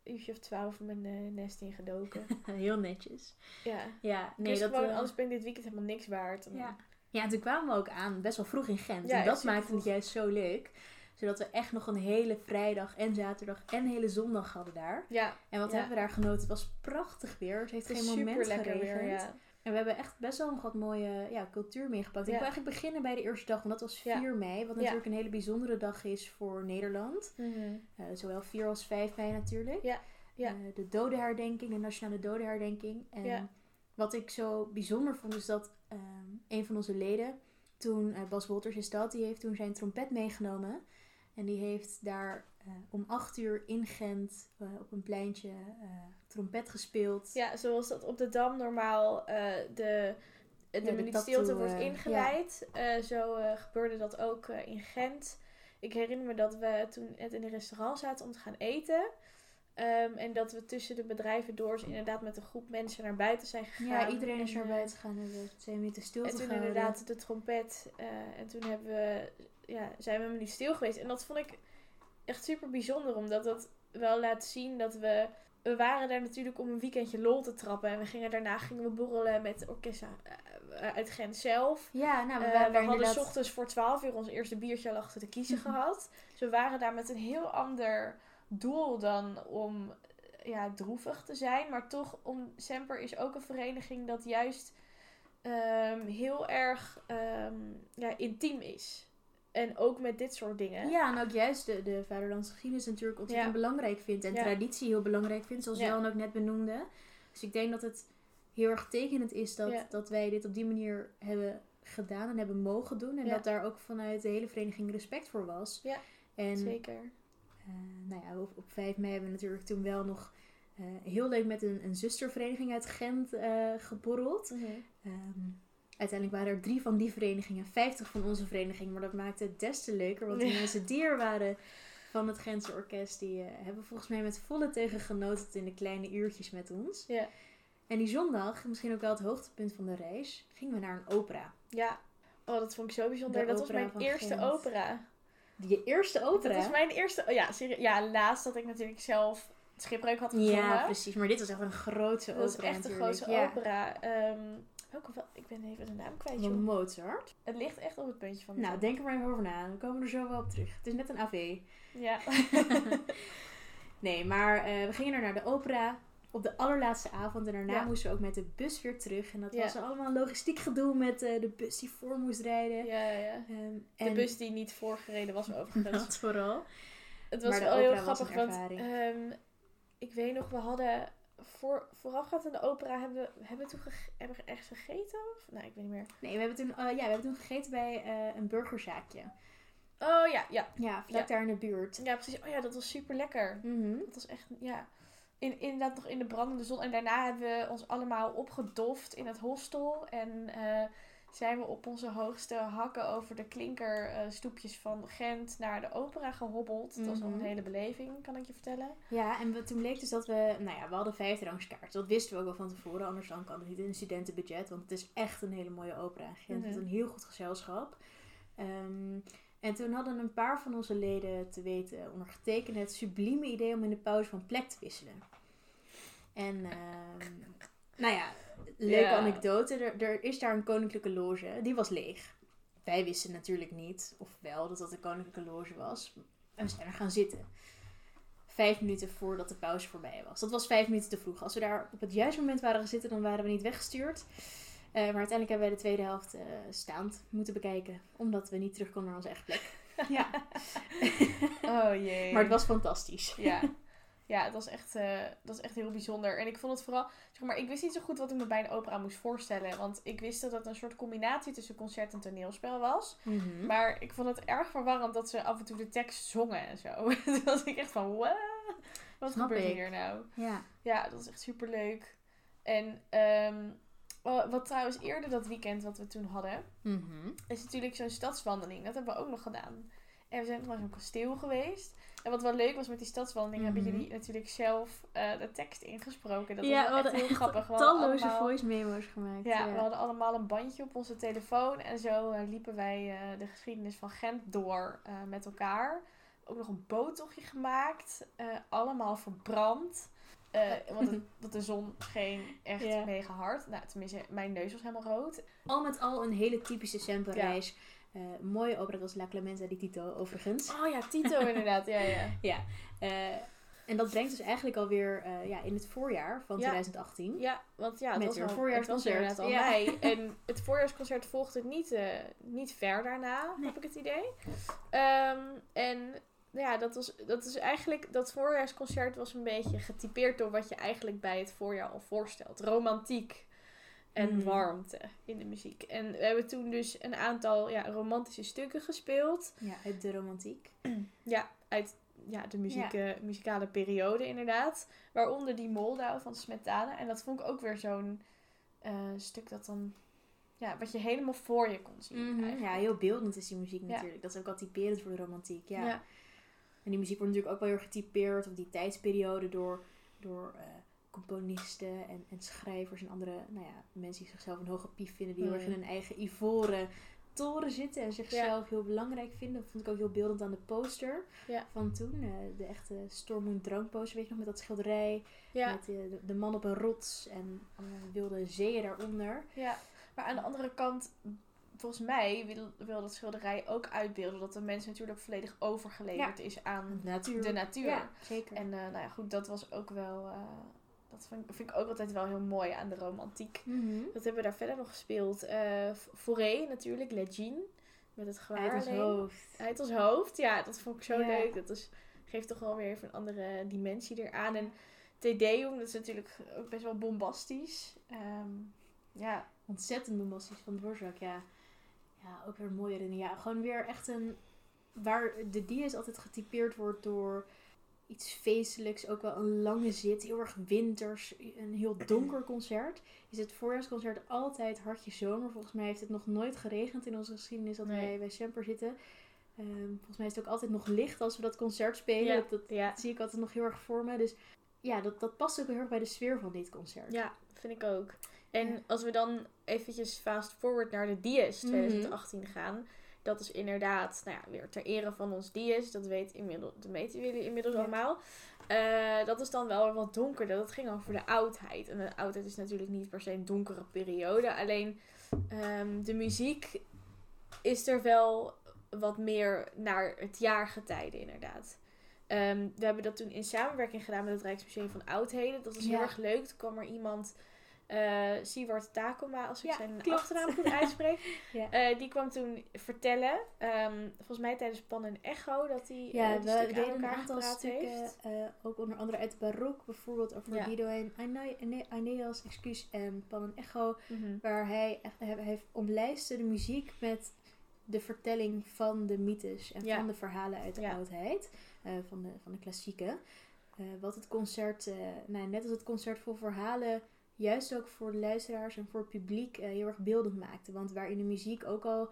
een uurtje of twaalf mijn eh, nest ingedoken. Heel netjes. ja. Ja, Nee, dus dat... gewoon, eh, anders ben ik dit weekend helemaal niks waard. Ja. Ja, en toen kwamen we ook aan best wel vroeg in Gent. Ja, en dat maakte het juist zo leuk. Zodat we echt nog een hele vrijdag en zaterdag en een hele zondag hadden daar. Ja, En wat Ja. hebben we daar genoten? Het was prachtig weer. Het heeft het geen moment super lekker geregend. weer. Ja. En we hebben echt best wel nog wat mooie ja, cultuur meegepakt. Ik wil eigenlijk beginnen bij de eerste dag, want dat was Ja. 4 mei. Wat natuurlijk een hele bijzondere dag is voor Nederland. Mhm. Eh, zowel 4 als 5 mei natuurlijk. Ja. Ja. Eh, de dodenherdenking, de nationale dodenherdenking. En wat ik zo bijzonder vond is dat ehm, een van onze leden, toen eh, Bas Wolters is dat, die heeft toen zijn trompet meegenomen. En die heeft daar eh, om 8 uur in Gent eh, op een pleintje trompet gespeeld. Ja, zoals dat op de Dam normaal de, de, de minuut stilte wordt ingewijd. Eh, zo gebeurde dat ook in Gent. Ik herinner me dat we toen net in een restaurant zaten om te gaan eten. Ehm, en dat we tussen de bedrijven door inderdaad met een groep mensen naar buiten zijn gegaan. Ja, iedereen is En, naar eh, buiten gegaan en we twee minuten stilte En toen gehouden. inderdaad de trompet. eh, en toen hebben we, ja, zijn we een minuut stil geweest. En dat vond ik echt super bijzonder. Omdat dat wel laat zien dat we... We waren daar natuurlijk om een weekendje lol te trappen. En we gingen, daarna gingen we borrelen met orkesten eh, uit Gent zelf. Ja, nou, we waren we hadden inderdaad... ochtends voor 12 uur ons eerste biertje al achter de kiezen gehad. Dus we waren daar met een heel ander doel dan om ja, droevig te zijn. Maar toch, om Semper is ook een vereniging dat juist ehm, heel erg ehm, ja, intiem is. En ook met dit soort dingen. Ja, en ook juist de, de vaderlandse geschiedenis natuurlijk ontzettend Ja. belangrijk vindt. En Ja. traditie heel belangrijk vindt, zoals Ja. Jan ook net benoemde. Dus ik denk dat het heel erg tekenend is dat, dat wij dit op die manier hebben gedaan en hebben mogen doen. En dat daar ook vanuit de hele vereniging respect voor was. Ja, en Zeker. Eh, nou ja, op, op 5 mei hebben we natuurlijk toen wel nog eh, heel leuk met een, een zustervereniging uit Gent eh geborreld. Mhm. Ehm, uiteindelijk waren er drie van die verenigingen, 50 van onze vereniging. Maar dat maakte het des te leuker, want die Ja. mensen die er waren van het Gentse orkest, die hebben volgens mij met volle teugen genoten in de kleine uurtjes met ons. Ja. En die zondag, misschien ook wel het hoogtepunt van de reis, gingen we naar een opera. Ja. Oh, dat vond ik zo bijzonder. De dat was mijn eerste Gent. opera. Je eerste opera? Dat was mijn eerste... Oh ja. Ja, laatst dat ik natuurlijk zelf Schipbreuk had gezongen. Ja, precies. Maar dit was echt een Dat is opera echt de natuurlijk. grootste ja. opera. Ehm, welke wel? Ik ben even de naam kwijt, joh. Mozart. Het ligt echt op het puntje van de Nou, denk er maar even over na. We komen er zo wel op terug. Het is net een AV. Ja. Nee, maar eh, we gingen er naar de opera op de allerlaatste avond. En daarna Ja. moesten we ook met de bus weer terug. En dat Ja. was allemaal logistiek gedoe met eh, de bus die voor moest rijden. ja, ja. Ehm, De en bus die niet voorgereden was overigens. dat vooral. Het was wel heel grappig, want ehm, ik weet nog, we hadden voor, voorafgaand aan de opera hebben we, hebben we toen gege- hebben we ergens gegeten? Of? Nou, ik weet niet meer. Nee, we hebben toen, eh, ja, we hebben toen gegeten bij eh, een burgerzaakje. Oh ja, ja. Ja, vlak Ja. daar in de buurt. Ja, precies. Oh ja, dat was super lekker. Mhm. Dat was echt, ja. In, inderdaad nog in de brandende zon. En daarna hebben we ons allemaal opgedoft in het hostel. En eh, zijn we op onze hoogste hakken over de klinkerstoepjes van Gent naar de opera gehobbeld. Dat was nog Mhm. een hele beleving, kan ik je vertellen. Ja, en we, toen bleek dus dat we, nou ja, we hadden vijfdrangskaart. Dat wisten we ook wel van tevoren, anders dan kan het niet in een studentenbudget. Want het is echt een hele mooie opera in Gent. Mhm. met een heel goed gezelschap. Ehm, en toen hadden een paar van onze leden te weten ondergetekend het sublieme idee om in de pauze van plek te wisselen. En, ehm, nou ja, leuke anekdote. Er, er is daar een koninklijke loge, die was leeg. Wij wisten natuurlijk niet, of wel, dat dat een koninklijke loge was. En we zijn er gaan zitten. Vijf minuten voordat de pauze voorbij was. Dat was vijf minuten te vroeg. Als we daar op het juiste moment waren gaan zitten, dan waren we niet weggestuurd. Eh, maar uiteindelijk hebben wij de tweede helft eh, staand moeten bekijken. Omdat we niet terug konden naar onze eigen plek. ja. Oh jee. Maar het was fantastisch. Ja. Ja, het was echt, eh, dat was echt heel bijzonder. En ik vond het vooral, zeg maar, ik wist niet zo goed wat ik me bij een opera moest voorstellen. Want ik wist dat het een soort combinatie tussen concert en toneelspel was. Mhm. Maar ik vond het erg verwarrend dat ze af en toe de tekst zongen en zo. Toen was ik echt van? Wat Snap gebeurt ik. hier nou? Ja. Ja, dat was echt super leuk. En ehm, wat trouwens eerder dat weekend wat we toen hadden, Mhm. is natuurlijk zo'n stadswandeling. Dat hebben we ook nog gedaan. En we zijn nog naar zo'n kasteel geweest. En wat wel leuk was met die stadswandeling, hebben Mhm. jullie natuurlijk zelf eh, de tekst ingesproken. Dat ja, was we wel echt hadden heel grappig. We hadden talloze allemaal- voice memo's gemaakt. ja, we hadden allemaal een bandje op onze telefoon. En zo eh, liepen wij eh, de geschiedenis van Gent door met elkaar. Ook nog een boottochtje gemaakt. allemaal verbrand. Eh, want, het, want de zon scheen echt Ja. mega hard. Nou, tenminste, mijn neus was helemaal rood. Al met al een hele typische Semper-reis. Eh, mooie opera, dat was La Clemenza di Tito overigens. Oh ja, Tito inderdaad. Ja, ja. Eh, en dat brengt dus eigenlijk alweer ja, in het voorjaar van Ja. 2018. Ja, want ja, het Met was, een voorjaarsconcert. Het was ja. al mei. En het voorjaarsconcert volgde niet, niet ver daarna, Nee. heb ik het idee. Ehm, en ja, dat, was, dat is eigenlijk, dat voorjaarsconcert was een beetje getypeerd door wat je eigenlijk bij het voorjaar al voorstelt. Romantiek en Mhm. warmte in de muziek. En we hebben toen dus een aantal ja, romantische stukken gespeeld. Ja, uit de romantiek. Ja, uit ja, de muziek, muzikale periode inderdaad. Waaronder die Moldau van Smetana. En dat vond ik ook weer zo'n eh, stuk dat dan... Ja, wat je helemaal voor je kon zien. Mhm. Ja, heel beeldend is die muziek Ja. natuurlijk. Dat is ook al typerend voor de romantiek. Ja. ja. En die muziek wordt natuurlijk ook wel heel getypeerd op die tijdsperiode door, door eh, componisten en, en schrijvers en andere nou ja, mensen die zichzelf een hoge pief vinden, die heel erg Mhm. in hun eigen ivoren toren zitten en zichzelf heel belangrijk vinden. Dat vond ik ook heel beeldend aan de poster Ja. van toen. eh, de echte Storm en Drank poster, weet je nog, met dat schilderij. Ja, Met eh, de, de man op een rots en wilde zeeën daaronder. ja. Maar aan de andere kant, volgens mij wil, wil dat schilderij ook uitbeelden dat de mens natuurlijk volledig overgeleverd is aan De natuur. de natuur. Ja, zeker. En eh, nou ja, goed, dat was ook wel... eh, dat vind, vind ik ook altijd wel heel mooi aan de romantiek. Mhm. Wat hebben we daar verder nog gespeeld? Eh Forêt natuurlijk, Legine. met het gewaar Uit ons alleen. hoofd. Uit ons hoofd, ja, dat vond ik zo Ja. leuk. Dat is, geeft toch wel weer even een andere dimensie eraan. En Te Deum, dat is natuurlijk ook best wel bombastisch. Ehm, ja, Ontzettend bombastisch van Dvorak, ja. Ja, ook weer mooi erin. Ja, gewoon weer echt een... Waar de dies altijd getypeerd wordt door iets feestelijks. Ook wel een lange zit. Heel erg winters. Een heel donker concert. Is het voorjaarsconcert altijd hartje zomer. Volgens mij heeft het nog nooit geregend in onze geschiedenis dat Nee. wij bij Semper zitten. Ehm, volgens mij is het ook altijd nog licht als we dat concert spelen. Ja, Dat, dat ja. zie ik altijd nog heel erg voor me. Dus ja, dat, dat past ook heel erg bij de sfeer van dit concert. ja, vind ik ook. En Ja. als we dan eventjes fast forward naar de Dies Mhm. 2018 gaan. Dat is inderdaad, nou ja, weer ter ere van ons Dies. Dat, weet inmiddels, dat weten jullie inmiddels Ja. allemaal. Eh, dat is dan wel wat donkerder. Dat ging over de oudheid. En de oudheid is natuurlijk niet per se een donkere periode. Alleen ehm, de muziek is er wel wat meer naar het jaargetijde inderdaad. Ehm, we hebben dat toen in samenwerking gedaan met het Rijksmuseum van Oudheden. Dat was heel erg leuk. Toen kwam er iemand, Siewart Takoma, als ik Ja, zijn klopt. achternaam goed uitspreek. Ja. Eh, die kwam toen vertellen, ehm, volgens mij tijdens Pan en Echo, dat hij Ja, die we deden een elkaar aantal stukken, heeft. ook onder andere uit barok, bijvoorbeeld over Ja. Guido en Aene- Aene- Aeneas, excuus, en Pan en Echo, Mhm. waar hij echt hij heeft omlijstte de muziek met de vertelling van de mythes en Ja. van de verhalen uit de oudheid, van, de, van de klassieken. Eh, wat het concert, nou, net als het concert vol verhalen, juist ook voor de luisteraars en voor het publiek eh, heel erg beeldend maakte. Want waarin de muziek ook al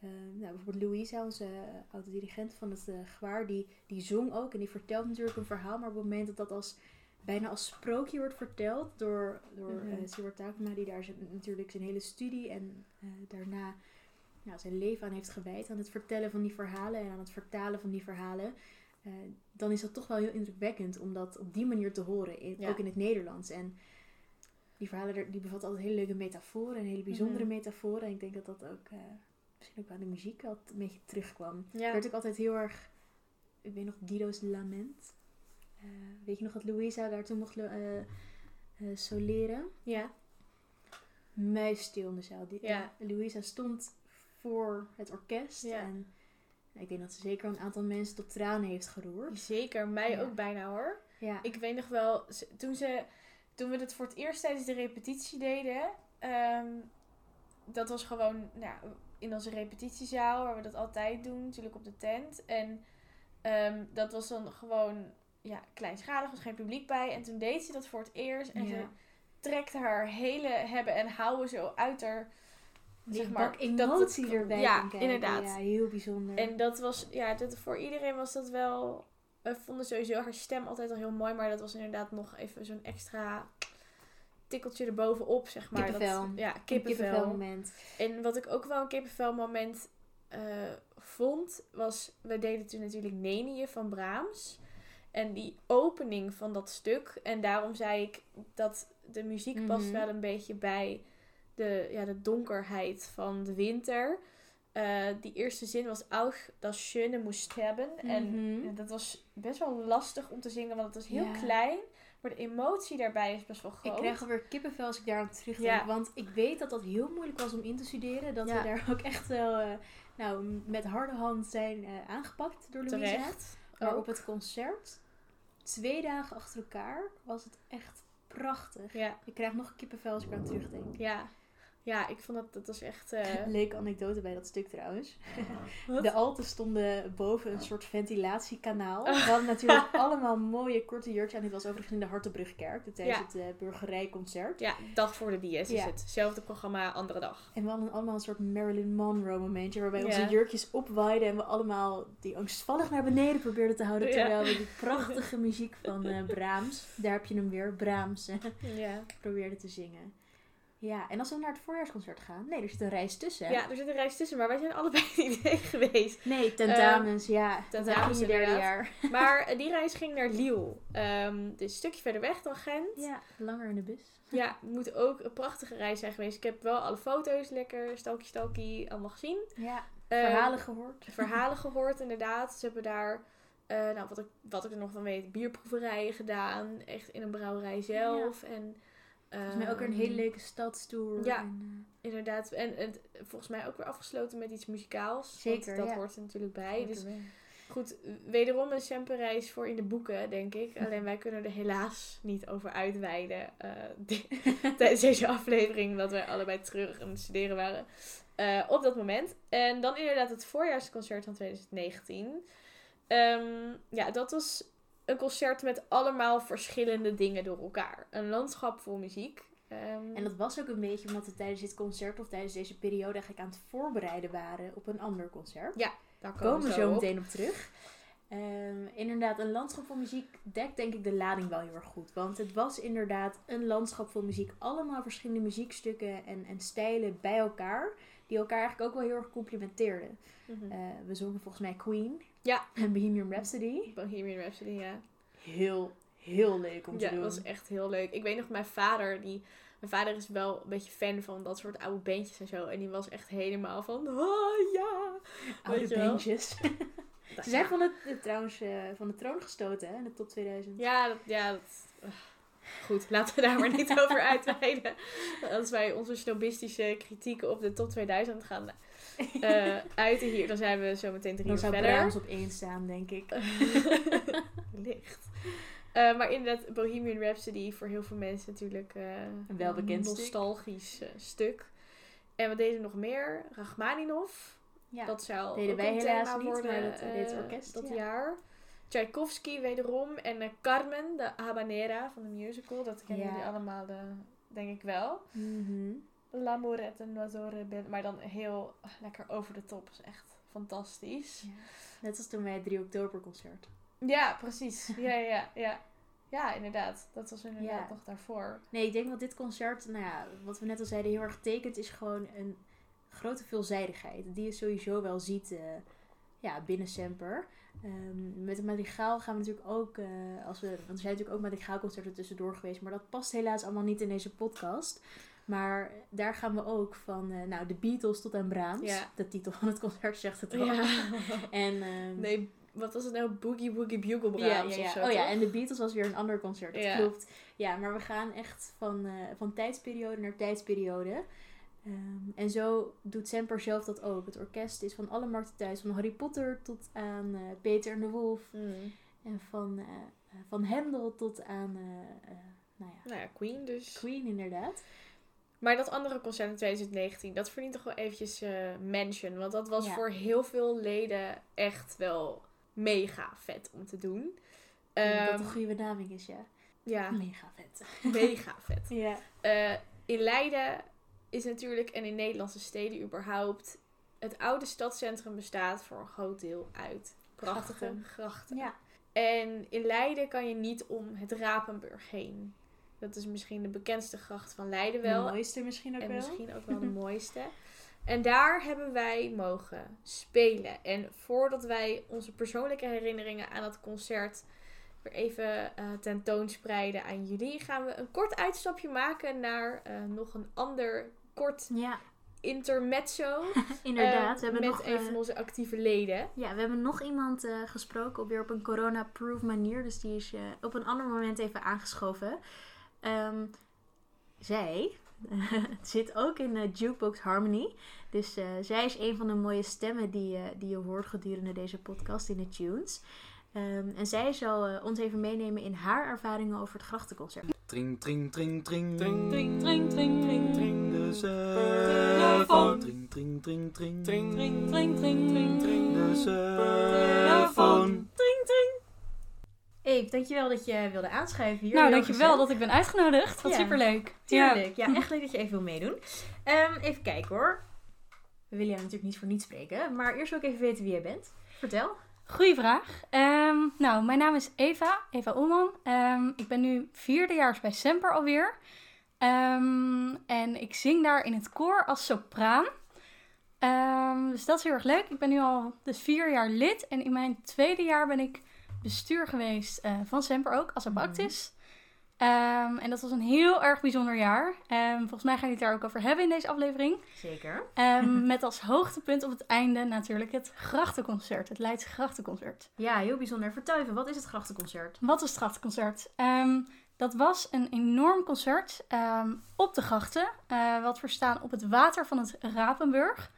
eh, nou, bijvoorbeeld Louisa, onze uh, oude dirigent van het uh, gewaar, die, die zong ook en die vertelt natuurlijk een verhaal. Maar op het moment dat dat als, bijna als sprookje wordt verteld door, door eh, Siewert Takema, die daar zijn, natuurlijk zijn hele studie en eh, daarna nou, zijn leven aan heeft gewijd. Aan het vertellen van die verhalen en aan het vertalen van die verhalen. eh, dan is dat toch wel heel indrukwekkend om dat op die manier te horen, in, Ja. ook in het Nederlands. En die verhalen er- die bevatten altijd hele leuke metaforen en hele bijzondere Mhm. metaforen. En ik denk dat dat ook eh, misschien ook aan de muziek altijd een beetje terugkwam. Ja. Werd ik altijd heel erg, ik weet nog Guido's Lament. Eh, weet je nog dat Louisa daar toen mocht eh, soleren? ja. Muisstil in de zaal. Die, Ja. Louisa stond voor het orkest. Ja. En ik denk dat ze zeker een aantal mensen tot tranen heeft geroerd. Zeker, mij Ja. ook bijna hoor. Ja. Ik weet nog wel, toen, ze, toen we het voor het eerst tijdens de repetitie deden, ehm, dat was gewoon nou, in onze repetitiezaal, waar we dat altijd doen, natuurlijk op de tent. En ehm, dat was dan gewoon ja, kleinschalig, was geen publiek bij. En toen deed ze dat voor het eerst en ze Ja. trekte haar hele hebben en houden zo uit haar. Die zeg maar, bak dat emotie erbij ja, inderdaad. Ja, heel bijzonder. En dat was, ja, dat, voor iedereen was dat wel. We vonden sowieso haar stem altijd al heel mooi, maar dat was inderdaad nog even zo'n extra tikkeltje erbovenop, zeg maar. Kippenvel. Dat, ja, Een kippenvel. kippenvelmoment. En wat ik ook wel een kippenvel moment eh, vond, was, we deden toen natuurlijk Nenie van Brahms. En die opening van dat stuk, en daarom zei ik dat de muziek past Mhm. wel een beetje bij de, ja, de donkerheid van de winter. Eh, die eerste zin was Auch das Schöne moest hebben. En Mhm. dat was best wel lastig om te zingen, want het was heel Ja. klein. Maar de emotie daarbij is best wel groot. Ik krijg alweer kippenvel als ik daar aan terugdenk. Ja. Want ik weet dat dat heel moeilijk was om in te studeren. Dat Ja. we daar ook echt wel eh, nou, met harde hand zijn eh, aangepakt door Louisa. Terecht. Maar Ook. op het concert, twee dagen achter elkaar, was het echt prachtig. Ja, Ik krijg nog kippenvel als ik aan terugdenk. ja. Ja, ik vond dat, dat was echt... eh, Leuke anekdote bij dat stuk trouwens. Wat? De alten stonden boven een soort ventilatiekanaal. We hadden natuurlijk allemaal mooie korte jurkjes aan. Dit was overigens in de Hartenbrugkerk tijdens Ja. het eh, burgerijconcert. Ja, dag voor de DS is Ja. het. Hetzelfde programma, andere dag. En we hadden allemaal een soort Marilyn Monroe momentje. Waarbij Ja. onze jurkjes opwaaiden. En we allemaal die angstvallig naar beneden probeerden te houden. Terwijl we die prachtige muziek van eh, Brahms. Daar heb je hem weer. Brahms. Ja. probeerden te zingen. Ja, en als we naar het voorjaarsconcert gaan. Nee, er zit een reis tussen. ja, er zit een reis tussen, maar wij zijn allebei niet heen geweest. Nee, tentamens. ja, tentamens in derde inderdaad. jaar. Maar eh, die reis ging naar Lille. Ehm, dus een stukje verder weg dan Gent. Ja, langer in de bus. Ja, het moet ook een prachtige reis zijn geweest. Ik heb wel alle foto's lekker, stalkie stalkie, allemaal gezien. Ja, Eh, verhalen gehoord. verhalen gehoord, inderdaad. Ze hebben daar, eh, nou, wat ik, wat ik er nog van weet, bierproeverijen gedaan. Echt in een brouwerij zelf. En Volgens mij ook een hele leuke stadstour. Ja. En, Inderdaad. En het, volgens mij ook weer afgesloten met iets muzikaals. Zeker, want dat ja. hoort er natuurlijk eh, bij. Dus goed, wederom een Semper-reis voor in de boeken, denk ik. Alleen wij kunnen er helaas niet over uitweiden eh, tijdens deze aflevering. Omdat wij allebei terug aan het studeren waren eh, op dat moment. En dan inderdaad het voorjaarsconcert van 2019. Ehm, ja, dat was een concert met allemaal verschillende dingen door elkaar. Een landschap vol muziek. Ehm, En dat was ook een beetje omdat we tijdens dit concert of tijdens deze periode eigenlijk aan het voorbereiden waren op een ander concert. daar Daar komen we zo meteen op terug. Ehm, inderdaad, een landschap vol muziek dekt denk ik de lading wel heel erg goed. Want het was inderdaad een landschap vol muziek. Allemaal verschillende muziekstukken en, en stijlen bij elkaar. Die elkaar eigenlijk ook wel heel erg complementeerden. Mhm. Eh, we zongen volgens mij Queen. Ja. En Bohemian Rhapsody. Bohemian Rhapsody, ja. Heel, heel leuk om te Ja, doen. dat was echt heel leuk. Ik weet nog, mijn vader, die... Mijn vader is wel een beetje fan van dat soort oude bandjes en zo. En die was echt helemaal van, oh ja. Oude weet bandjes. Ze zijn van, het, eh, trouwens eh, van de troon gestoten, hè, in de top 2000. Ja, dat, ja, dat... ugh. Goed, laten we daar maar niet over uitweiden. Als wij onze snobistische kritieken op de top 2000 gaan eh, uiten hier, dan zijn we zo meteen drie Dan uur zou verder. Brahms op één staan, denk ik. Licht. Eh, maar inderdaad, Bohemian Rhapsody voor heel veel mensen natuurlijk eh, Een welbekend stuk. nostalgisch eh, stuk. En wat deden we nog meer? Rachmaninoff. Ja. Dat zou Deden wij een helaas niet, worden maar dat, eh, orkest, dat ja. jaar. Tchaikovsky wederom. En Carmen, de habanera van de musical. Dat kennen Ja. jullie allemaal, denk ik wel. Mhm. L'amourette noiseur rebelle. Maar dan heel lekker over de top. is echt fantastisch. Ja. Net als toen bij het 3 oktober concert. Ja, precies. Ja, ja, ja. Ja, inderdaad. Dat was inderdaad Ja. nog daarvoor. Nee, ik denk dat dit concert, nou ja, wat we net al zeiden, heel erg tekent, is gewoon een grote veelzijdigheid. Die je sowieso wel ziet eh, ja, binnen Semper. Ehm, met de madrigaal gaan we natuurlijk ook, eh, als we, want er zijn natuurlijk ook madrigaalconcerten tussendoor geweest, maar dat past helaas allemaal niet in deze podcast. Maar daar gaan we ook van, eh, nou, de Beatles tot aan Brahms. Ja. De titel van het concert zegt het al. Ja. En, ehm, Nee, wat was het nou? Boogie Woogie Bugle Brahms ja, zo, Oh ja, en de Beatles was weer een ander concert. Dat klopt. Ja, maar we gaan echt van, eh, van tijdsperiode naar tijdsperiode. Ehm, en zo doet Semper zelf dat ook. Het orkest is van alle markten thuis. Van Harry Potter tot aan eh, Peter en de Wolf. Hmm. En van, van Handel tot aan nou ja, Nou ja, Queen dus. Queen inderdaad. Maar dat andere concert in 2019, dat verdient toch wel eventjes eh mention. Want dat was Ja. voor heel veel leden echt wel mega vet om te doen. Dat Ehm, de goede benaming is, ja. ja, Mega vet. mega vet. Ja. Eh, in Leiden is natuurlijk, en in Nederlandse steden überhaupt, het oude stadscentrum bestaat voor een groot deel uit prachtige Grachten. grachten. Ja. En in Leiden kan je niet om het Rapenburg heen. Dat is misschien de bekendste gracht van Leiden wel. De mooiste misschien ook en wel. misschien ook wel de mooiste. En daar hebben wij mogen spelen. En voordat wij onze persoonlijke herinneringen aan het concert weer even eh, tentoonspreiden aan jullie, gaan we een kort uitstapje maken naar eh, nog een ander kort Ja, intermezzo. inderdaad. eh, we hebben met nog, een van onze actieve leden. Ja, we hebben nog iemand gesproken, op weer op een corona-proof manier. Dus die is op een ander moment even aangeschoven. Ehm, zij zit ook in eh, Jukebox Harmony. Dus eh, zij is een van de mooie stemmen die, eh, die je hoort gedurende deze podcast in de tunes. Ehm, en zij zal eh, ons even meenemen in haar ervaringen over het grachtenconcert. Tring, tring, tring, tring. Tring, tring, tring, tring, tring, tring. De Telefoon. Tring, tring, tring, tring. Tring, tring, tring, tring, tring, tring. De Telefoon. Eve, dankjewel dat je wilde aanschuiven hier. Nou, dankjewel dat ik ben uitgenodigd. Wat Ja. superleuk. Tuurlijk, ja. echt leuk dat je even wil meedoen. Ehm, even kijken hoor. We willen jou natuurlijk niet voor niets spreken, maar eerst wil ik even weten wie jij bent. Vertel. Goeie vraag. Ehm, nou, mijn naam is Eva, Eva Oelman. Ehm, ik ben nu vierdejaars bij Semper alweer. En ik zing daar in het koor als sopraan. Dus dat is heel erg leuk. Ik ben nu al dus vier jaar lid. En in mijn tweede jaar ben ik bestuur geweest eh, van Semper ook, als abactis. Ehm, en dat was een heel erg bijzonder jaar. Ehm, volgens mij ga ik het daar ook over hebben in deze aflevering. Zeker. Ehm, met als hoogtepunt op het einde natuurlijk het Grachtenconcert. Het Leids Grachtenconcert. Ja, heel bijzonder. Vertel even, wat is het grachtenconcert? Wat is het Grachtenconcert? Dat was een enorm concert op de grachten. eh, wat we staan op het water van het Rapenburg.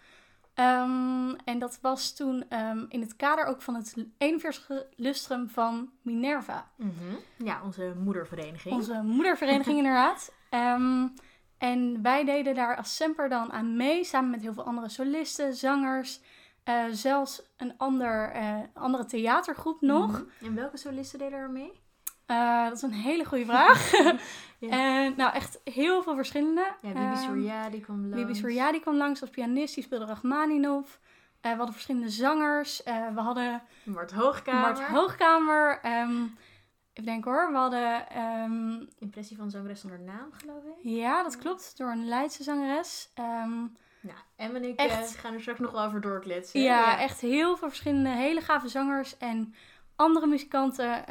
Ehm, en dat was toen ehm, in het kader ook van het 41 lustrum van Minerva. Mhm. Ja, onze moedervereniging. Onze moedervereniging inderdaad. Ehm, en wij deden daar als Semper dan aan mee, samen met heel veel andere solisten, zangers. eh, zelfs een ander, eh, andere theatergroep nog. Mhm. En welke solisten deden er mee? Eh, dat is een hele goede vraag. En nou, echt heel veel verschillende. Ja, Bibi Ehm, Surya, die kwam langs. Bibi Surya die kwam langs als pianist, die speelde Rachmaninov. Eh, we hadden verschillende zangers. Eh, we hadden Mart Hoogkamer. Mart Hoogkamer. ehm, even denken hoor. We hadden... ehm, Impressie van zangeres zonder naam, geloof ik. ja, dat klopt. Door een Leidse zangeres. Ehm, Nou, Em en ik Echt. eh, gaan er straks nog wel over doorkletsen. ja, echt heel veel verschillende hele gave zangers en andere muzikanten.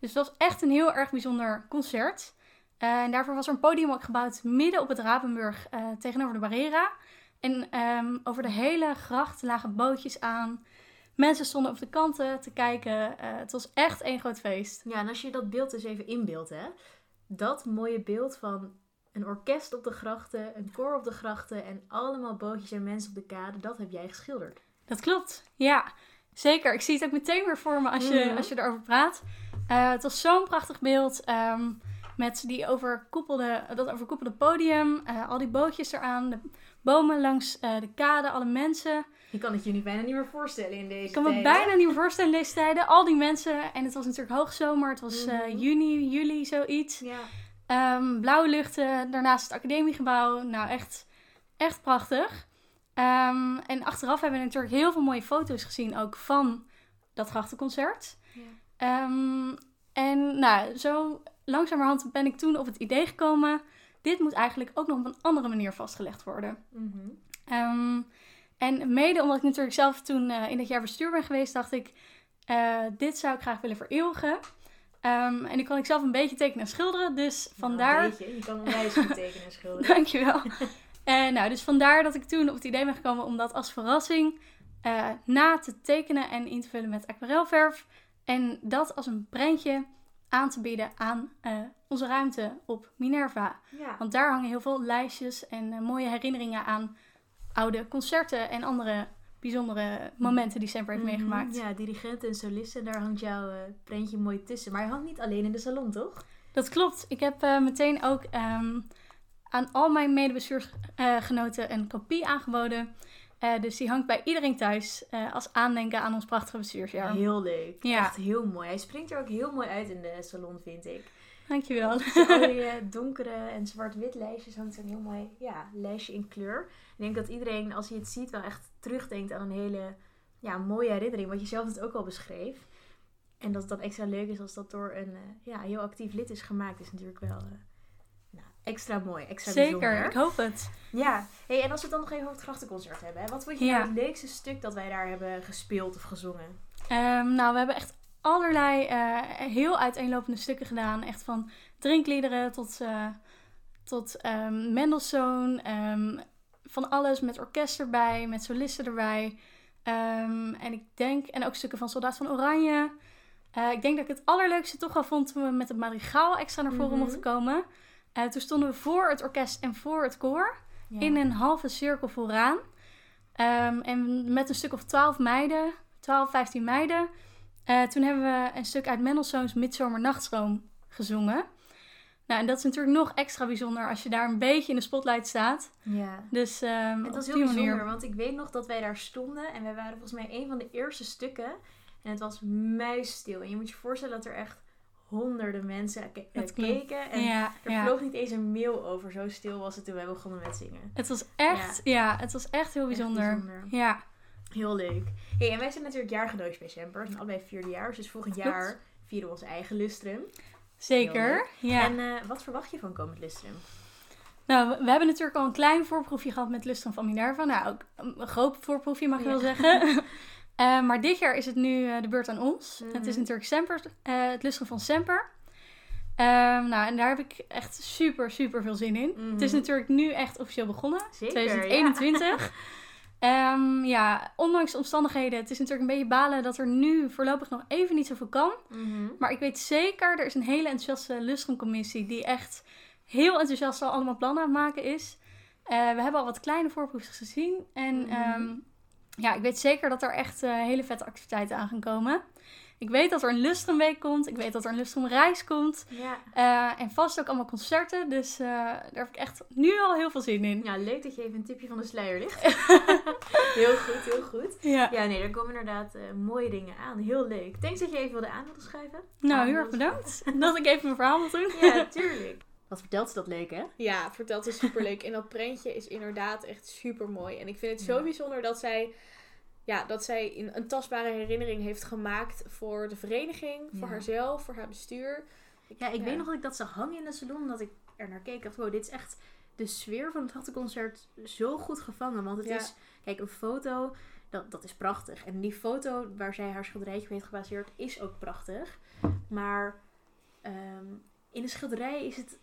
Dus het was echt een heel erg bijzonder concert. Eh, en daarvoor was er een podium ook gebouwd midden op het Rapenburg eh, tegenover de Barrera. En ehm, over de hele gracht lagen bootjes aan. Mensen stonden op de kanten te kijken. Eh, het was echt één groot feest. Ja, en als je dat beeld dus even inbeeldt, hè. Dat mooie beeld van een orkest op de grachten, een koor op de grachten en allemaal bootjes en mensen op de kade, dat heb jij geschilderd. Dat klopt, ja. Zeker. Ik zie het ook meteen weer voor me als je, Mhm. als je erover praat. Eh, het was zo'n prachtig beeld. ehm, met die overkoepelde, dat overkoepelde podium. eh, al die bootjes eraan. De bomen langs eh, de kade. Alle mensen. Je kan het je nu bijna niet meer voorstellen in deze Ik kan me tijden. bijna niet meer voorstellen in deze tijden. Al die mensen. En het was natuurlijk hoogzomer. Het was Mhm. juni, juli, zoiets. Ja. Ehm, blauwe luchten. Daarnaast het academiegebouw. Nou, echt, echt prachtig. Ehm, en achteraf hebben we natuurlijk heel veel mooie foto's gezien ook van dat grachtenconcert. Ehm, en nou, zo langzamerhand ben ik toen op het idee gekomen... dit moet eigenlijk ook nog op een andere manier vastgelegd worden. Mhm. Ehm, en mede omdat ik natuurlijk zelf toen eh, in dat jaar bestuur ben geweest, dacht ik, eh, dit zou ik graag willen vereeuwigen. Ehm, en nu kan ik zelf een beetje tekenen en schilderen, dus vandaar... Nou, weet je, je kan onwijs goed tekenen en schilderen. Dankjewel. En nou, dus vandaar dat ik toen op het idee ben gekomen om dat als verrassing eh, na te tekenen en in te vullen met aquarelverf. En dat als een prentje aan te bieden aan eh, onze ruimte op Minerva. Ja. Want daar hangen heel veel lijstjes en eh, mooie herinneringen aan oude concerten en andere bijzondere momenten die Semper heeft Mhm. meegemaakt. Ja, dirigenten en solisten, daar hangt jouw eh, prentje mooi tussen. Maar je hangt niet alleen in de salon, toch? Dat klopt. Ik heb meteen ook ehm, aan al mijn medebestuursgenoten een kopie aangeboden. Eh, dus die hangt bij iedereen thuis eh, als aandenken aan ons prachtige bestuursjaar. Heel leuk. Ja. Echt heel mooi. Hij springt er ook heel mooi uit in de salon, vind ik. Dankjewel. Al die eh, donkere en zwart-wit lijstjes hangt een heel mooi ja, lijstje in kleur. Ik denk dat iedereen, als hij het ziet, wel echt terugdenkt aan een hele ja, mooie herinnering. Wat je zelf het ook al beschreef. En dat het dan extra leuk is als dat door een ja, heel actief lid is gemaakt. Is natuurlijk wel extra mooi, extra Zeker, bijzonder. ik hoop het. Ja, hey, en als we het dan nog even over het grachtenconcert hebben. Hè? Wat vond je Ja. nou het leukste stuk dat wij daar hebben gespeeld of gezongen? Ehm, nou, we hebben echt allerlei eh, heel uiteenlopende stukken gedaan. Echt van drinkliederen tot, eh tot ehm, Mendelssohn. ehm, van alles met orkest erbij, met solisten erbij. En ik denk, en ook stukken van Soldaat van Oranje. Eh, ik denk dat ik het allerleukste toch wel vond toen we met het Madrigaal extra naar voren Mhm. mochten komen. Eh, toen stonden we voor het orkest en voor het koor Ja. in een halve cirkel vooraan. Ehm, en met een stuk of 12 meiden, 12, 15 meiden. Eh, toen hebben we een stuk uit Mendelssohn's Midsomernachtstroom gezongen. Nou, en dat is natuurlijk nog extra bijzonder als je daar een beetje in de spotlight staat. ja. Dus ehm Het heel die bijzonder, manier. want ik weet nog dat wij daar stonden en wij waren volgens mij een van de eerste stukken. En het was muisstil. En je moet je voorstellen dat er echt honderden mensen keken. En Ja, er ja. vloog niet eens een mail over. Zo stil was het toen wij begonnen met zingen. Het was echt, ja. het was echt heel Echt bijzonder. Ja, Heel leuk. Hey, en wij zijn natuurlijk jaargenootjes bij Semper. We zijn allebei vierdejaars. Dus volgend Klopt. jaar vieren we onze eigen lustrum. zeker. Ja. En eh, wat verwacht je van komend lustrum? Nou, we hebben natuurlijk al een klein voorproefje gehad met Lustrum van Minerva. Nou, ook een groot voorproefje mag je wel zeggen. Eh, maar dit jaar is het nu eh, de beurt aan ons. Mhm. Het is natuurlijk Semper, eh, het Lustrum van Semper. Ehm, nou, en daar heb ik echt super, super veel zin in. Mhm. Het is natuurlijk nu echt officieel begonnen. Zeker, 2021. Ehm, ja, ondanks de omstandigheden, het is natuurlijk een beetje balen dat er nu voorlopig nog even niet zoveel kan. Mhm. Maar ik weet zeker, er is een hele enthousiaste lustrumcommissie die echt heel enthousiast al allemaal plannen aan het maken is. We hebben al wat kleine voorproefjes gezien. En Mhm. Ja, ik weet zeker dat er echt eh, hele vette activiteiten aan gaan komen. Ik weet dat er een lustrumweek komt. Ik weet dat er een lustrumreis komt. Ja. Eh, en vast ook allemaal concerten. Dus eh, daar heb ik echt nu al heel veel zin in. ja, leuk dat je even een tipje van de sluier ligt. heel goed, heel goed. Ja. Ja, nee, er komen inderdaad mooie dingen aan. Heel leuk. Thanks dat je even wilde aan wilde schrijven. Nou, Aan heel erg bedankt dat ik even mijn verhaal moet doen. Ja, tuurlijk. Wat vertelt ze dat leuk, hè? Ja, vertelt is superleuk. En dat prentje is inderdaad echt super mooi. En ik vind het zo Ja. bijzonder dat zij, ja, dat zij een, een tastbare herinnering heeft gemaakt voor de vereniging, voor Ja. haarzelf, voor haar bestuur. Ja, ik Ja. weet nog dat ik dat zag hangen in de salon. Dat ik er naar keek. Ik dacht, wow, dit is echt de sfeer van het grachtenconcert zo goed gevangen. Want het is, kijk, een foto, dat, dat is prachtig. En die foto waar zij haar schilderijtje op heeft gebaseerd, is ook prachtig. Maar ehm, in de schilderij is het,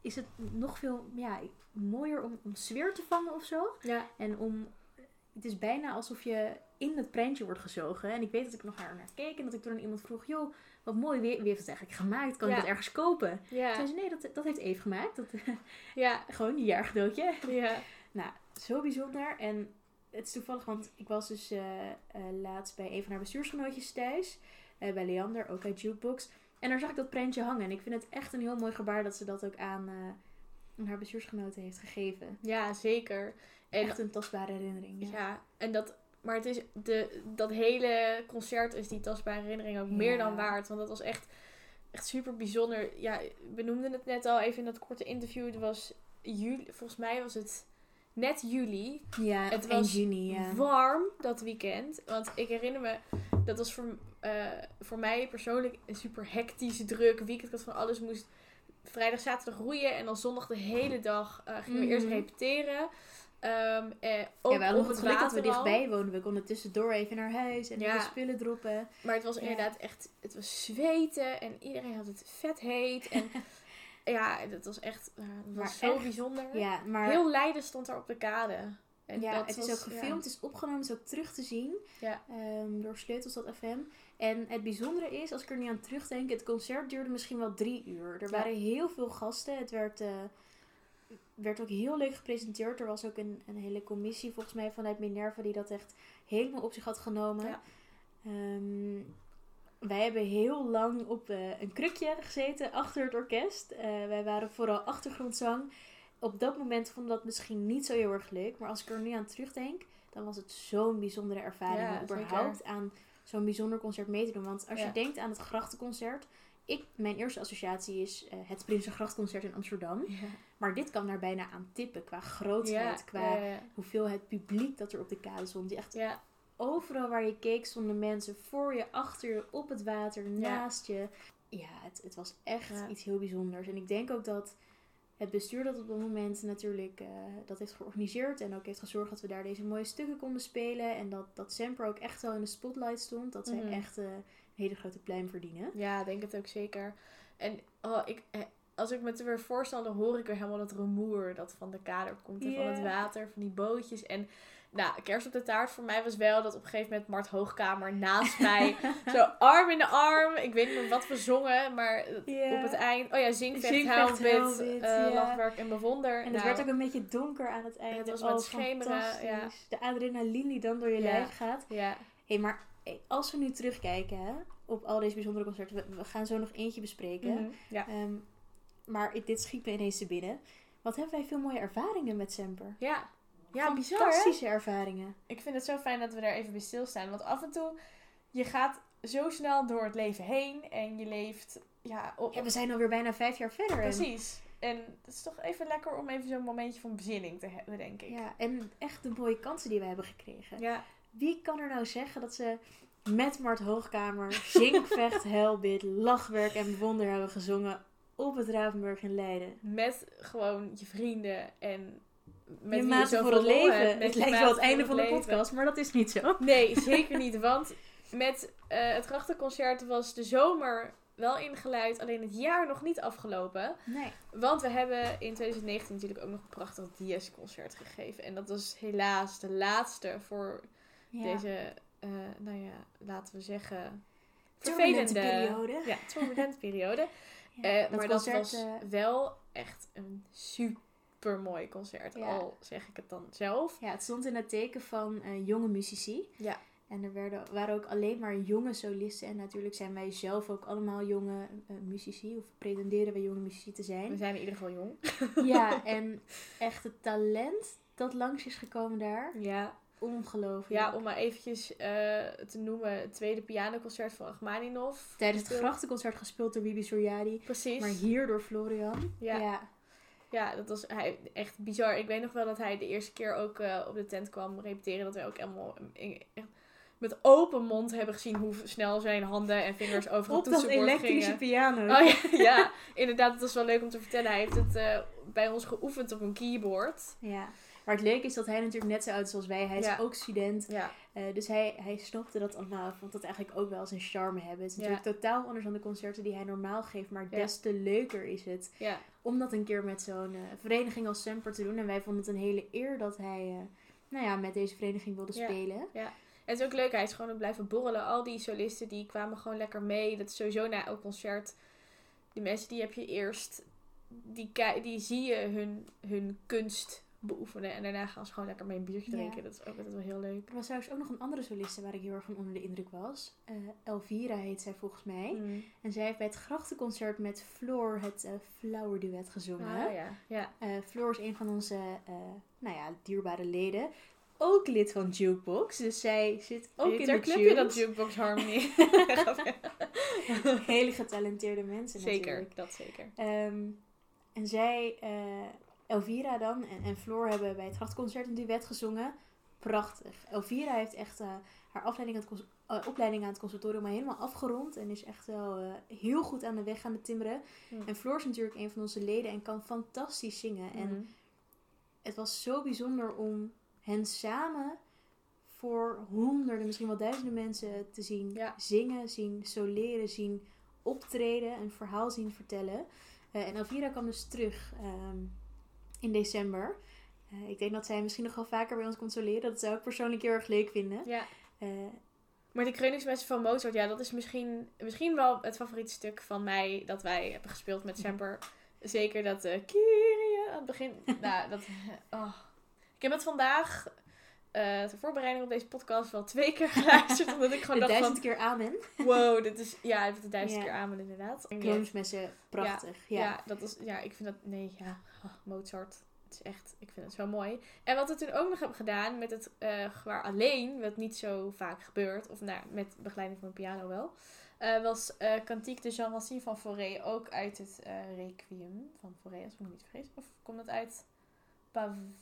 is het nog veel ja, mooier om, om sfeer te vangen of zo. Ja, En om, het is bijna alsof je in het prentje wordt gezogen. En ik weet dat ik nog naar, naar keek en dat ik toen aan iemand vroeg, joh, wat mooi, wie, wie heeft het eigenlijk gemaakt? Kan Ja. ik dat ergens kopen? ja, Toen zei ze, nee, dat, dat heeft Eve gemaakt. Dat, ja, gewoon een jaargedeeltje. ja. Nou, zo bijzonder. En het is toevallig, want ik was dus eh, eh, laatst bij een van haar bestuursgenootjes thuis. eh, bij Leander, ook uit Jukebox. En daar zag ik dat prentje hangen. En ik vind het echt een heel mooi gebaar dat ze dat ook aan, eh, aan haar bestuursgenoten heeft gegeven. ja zeker. En echt een tastbare herinnering. Ja. Ja, en dat, maar het is de, dat hele concert is die tastbare herinnering ook Ja. meer dan waard. Want dat was echt, echt super bijzonder. Ja, we noemden het net al even in dat korte interview. Het was juli, volgens mij was het net juli. Ja, Het was juni, ja. Warm dat weekend. Want ik herinner me, dat was voor, eh, voor mij persoonlijk een super hectisch, druk weekend. Ik had van alles moest vrijdag, zaterdag roeien. En dan zondag de hele dag eh, gingen we eerst Mhm. repeteren. Ehm eh, ook Ja, we hadden nog het geluk dat we dichtbij woonden. We konden tussendoor even naar huis en Ja. even spullen droppen. Maar het was Ja. inderdaad echt, het was zweten en iedereen had het vet heet. En ja, het was echt, het was zo echt, bijzonder. Ja, maar Heel Leiden stond daar op de kade. En ja, dat het was, is ook gefilmd, het is opgenomen, het is ook terug te zien Ja. ehm, door Sleutelstad FM. En het bijzondere is, als ik er nu aan terugdenk, het concert duurde misschien wel drie uur. Er Ja. waren heel veel gasten. Het werd, eh, werd ook heel leuk gepresenteerd. Er was ook een, een hele commissie volgens mij vanuit Minerva die dat echt helemaal op zich had genomen. Ja. Wij hebben heel lang op eh, een krukje gezeten achter het orkest. Eh, wij waren vooral achtergrondzang. Op dat moment vonden we dat misschien niet zo heel erg leuk. Maar als ik er nu aan terugdenk, dan was het zo'n bijzondere ervaring. Ja, om überhaupt aan zo'n bijzonder concert mee te doen. Want als Ja. je denkt aan het grachtenconcert. Ik, mijn eerste associatie is eh, het Prinsengrachtconcert in Amsterdam. Ja. Maar dit kan daar bijna aan tippen. Qua grootheid, qua hoeveelheid publiek dat er op de kade stond. Die echt Ja, overal waar je keek stonden mensen voor je, achter je, op het water, naast je. Ja, het, het was echt Ja. iets heel bijzonders. En ik denk ook dat het bestuur dat op dat moment natuurlijk eh, dat heeft georganiseerd en ook heeft gezorgd dat we daar deze mooie stukken konden spelen. En dat, dat Semper ook echt wel in de spotlight stond. Dat zij Mhm. echt eh, een hele grote pluim verdienen. ja, denk het ook zeker. En oh, ik, eh, als ik me het weer voorstel, dan hoor ik weer helemaal dat rumoer dat van de kade komt en van het water, van die bootjes. En nou, kerst op de taart voor mij was wel dat op een gegeven moment Mart Hoogkamer naast mij, zo arm in de arm. Ik weet niet wat we zongen, maar op het eind, oh ja, Zingvecht, huilwit, huilwit, eh, lachwerk en bewonder. En het Nou, werd ook een beetje donker aan het einde. het was Oh, met schemeren, ja. De adrenaline die dan door je Ja. lijf gaat. Ja, Hé, maar hey, als we nu terugkijken hè, op al deze bijzondere concerten, we, we gaan zo nog eentje bespreken. Mhm, ja. Ehm, maar ik- dit schiet me ineens te binnen. Wat hebben wij veel mooie ervaringen met Semper? Ja, ja bizar? Fantastische ervaringen. Ik vind het zo fijn dat we daar even bij stilstaan. Want af en toe, je gaat zo snel door het leven heen. En je leeft, ja, op, Ja, we zijn alweer bijna vijf jaar verder. precies. En het is toch even lekker om even zo'n momentje van bezinning te hebben, denk ik. Ja, en echt de mooie kansen die we hebben gekregen. Ja, Wie kan er nou zeggen dat ze met Mart Hoogkamer, Zingvecht, Helbit, Lachwerk en Bewonder hebben gezongen op het Ravenburg in Leiden? met gewoon je vrienden en met je zoveel voor het leven. met Het lijkt wel het einde van de podcast, maar dat is niet zo. Nee, zeker niet. Want met eh, het grachtenconcert was de zomer wel ingeluid, alleen het jaar nog niet afgelopen. Nee. Want we hebben in 2019 natuurlijk ook nog een prachtig Dies-concert gegeven. En dat was helaas de laatste voor Ja. deze, eh, nou ja, laten we zeggen, vervelende periode. Ja, turbulente periode. Ja, Eh, dat maar concert, dat was eh, wel echt een super mooi concert. Ja. Al zeg ik het dan zelf. Ja, het stond in het teken van eh, jonge muzici. Ja. En er werden, waren ook alleen maar jonge solisten. En natuurlijk zijn wij zelf ook allemaal jonge muzici. Of pretenderen we jonge muzici te We zijn. zijn in ieder geval jong. ja, en echt het talent dat langs is gekomen daar. Ja, Ongelooflijk. ja om maar eventjes eh, te noemen. Het tweede pianoconcert van Achmaninov. Tijdens het grachtenconcert gespeeld door Bibi Soriadi. Precies. Maar hier door Florian. Ja. ja. Ja, dat was hij, echt bizar. Ik weet nog wel dat hij de eerste keer ook eh, op de tent kwam repeteren. Dat wij ook helemaal in- met open mond hebben gezien hoe snel zijn handen en vingers over Op het dat toetsenbord elektrische gingen. piano. Oh ja, ja, inderdaad. Het was wel leuk om te vertellen. Hij heeft het eh, bij ons geoefend op een keyboard. Ja. Maar het leuke is dat hij natuurlijk net zo oud is als wij. Hij is Ja. ook student. Ja, Eh, dus hij, hij snapte dat allemaal. Hij vond dat eigenlijk ook wel zijn charme hebben. Het is natuurlijk totaal anders dan de concerten die hij normaal geeft. Maar des te leuker is het ja, om dat een keer met zo'n eh, vereniging als Semper te doen. En wij vonden het een hele eer dat hij eh, nou ja, met deze vereniging wilde Ja. spelen. Het is ook leuk, hij is gewoon blijven borrelen. Al die solisten die kwamen gewoon lekker mee. Dat is sowieso na elk concert. Die mensen die heb je eerst, die, die zie je hun, hun kunst beoefenen. En daarna gaan ze gewoon lekker mee een biertje Ja. drinken. Dat is ook altijd wel heel leuk. Er was trouwens ook nog een andere soliste waar ik heel erg van onder de indruk was. Eh, Elvira heet zij volgens mij. Mm. En zij heeft bij het grachtenconcert met Floor het eh Flower Duet gezongen. Ah, ja. ja. Eh, Floor is een van onze nou ja, dierbare leden. Ook lid van Jukebox. Dus zij zit ook in de knip je dat. Jukebox Harmony. Hele getalenteerde mensen zeker, natuurlijk. dat zeker. Ehm, en zij, Elvira dan en, en Floor hebben bij het grachtconcert een duet gezongen. Prachtig. Elvira heeft echt eh, haar afleiding aan het eh, opleiding aan het conservatorium al helemaal afgerond. En is echt wel eh, heel goed aan de weg aan het timmeren. Hm. En Floor is natuurlijk een van onze leden en kan fantastisch zingen. En Mhm. het was zo bijzonder om hen samen voor honderden, misschien wel duizenden mensen te zien Ja. zingen, zien soleren, zien optreden, een verhaal zien vertellen. En Elvira kwam dus terug ehm, in december. Eh, ik denk dat zij misschien nog wel vaker bij ons komt soleren. Dat zou ik persoonlijk heel erg leuk vinden. Ja. Eh, Maar de Kreuningsmessen van Mozart, ja, dat is misschien, misschien wel het favoriete stuk van mij dat wij hebben gespeeld met Semper. Zeker dat eh Kyrie aan het begin. nou, dat. oh. Ik heb het vandaag, ter voorbereiding op deze podcast, wel twee keer geluisterd. omdat ik gewoon de dacht duizend van, keer amen. wow, dit is, ja, ik heb het de duizend Ja. keer aan inderdaad. Kroonsmessen, prachtig. Ja. Ja. dat is, ja, ik vind dat, nee, ja, oh, Mozart. Het is echt, ik vind het zo mooi. En wat we toen ook nog hebben gedaan met het gewaar alleen, wat niet zo vaak gebeurt, of nou, met begeleiding van een piano wel, eh, was eh Cantique de Jean Racine van Fauré, ook uit het Requiem van Fauré, als ik me niet vergis. Of komt dat uit Pavan?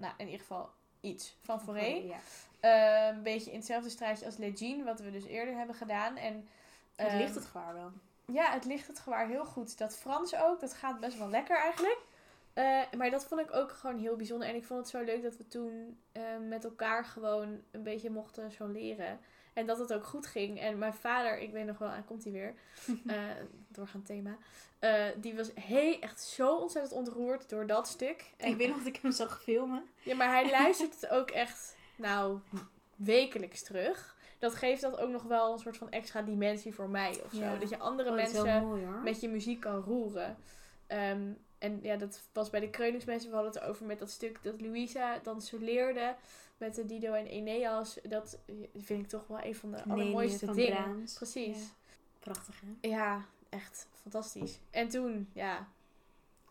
Nou, in ieder geval iets van Fauré. Ja. Eh, een beetje in hetzelfde straatje als Legine, wat we dus eerder hebben gedaan. En, Het ehm, ligt het gewaar wel. ja, het ligt het gewaar heel goed. Dat Frans ook, dat gaat best wel lekker eigenlijk. Eh, maar dat vond ik ook gewoon heel bijzonder. En ik vond het zo leuk dat we toen eh, met elkaar gewoon een beetje mochten zo leren. En dat het ook goed ging. En mijn vader, ik weet nog wel, komt hij weer, eh doorgaand thema. eh, die was he echt zo ontzettend ontroerd door dat stuk. En, Ik weet nog dat ik hem zag filmen. ja, maar hij luistert het ook echt, nou, wekelijks terug. Dat geeft dat ook nog wel een soort van extra dimensie voor mij of zo. Ja. Dat je andere Oh, dat mensen mooi met je muziek kan roeren. Ehm, en ja, dat was bij de Kreuningsmessen. We hadden het over met dat stuk dat Louisa dan soleerde met de Dido en Eneas. Dat vind ik toch wel een van de allermooiste dingen. Precies. Ja. Prachtig hè? Ja. echt fantastisch. En toen, ja,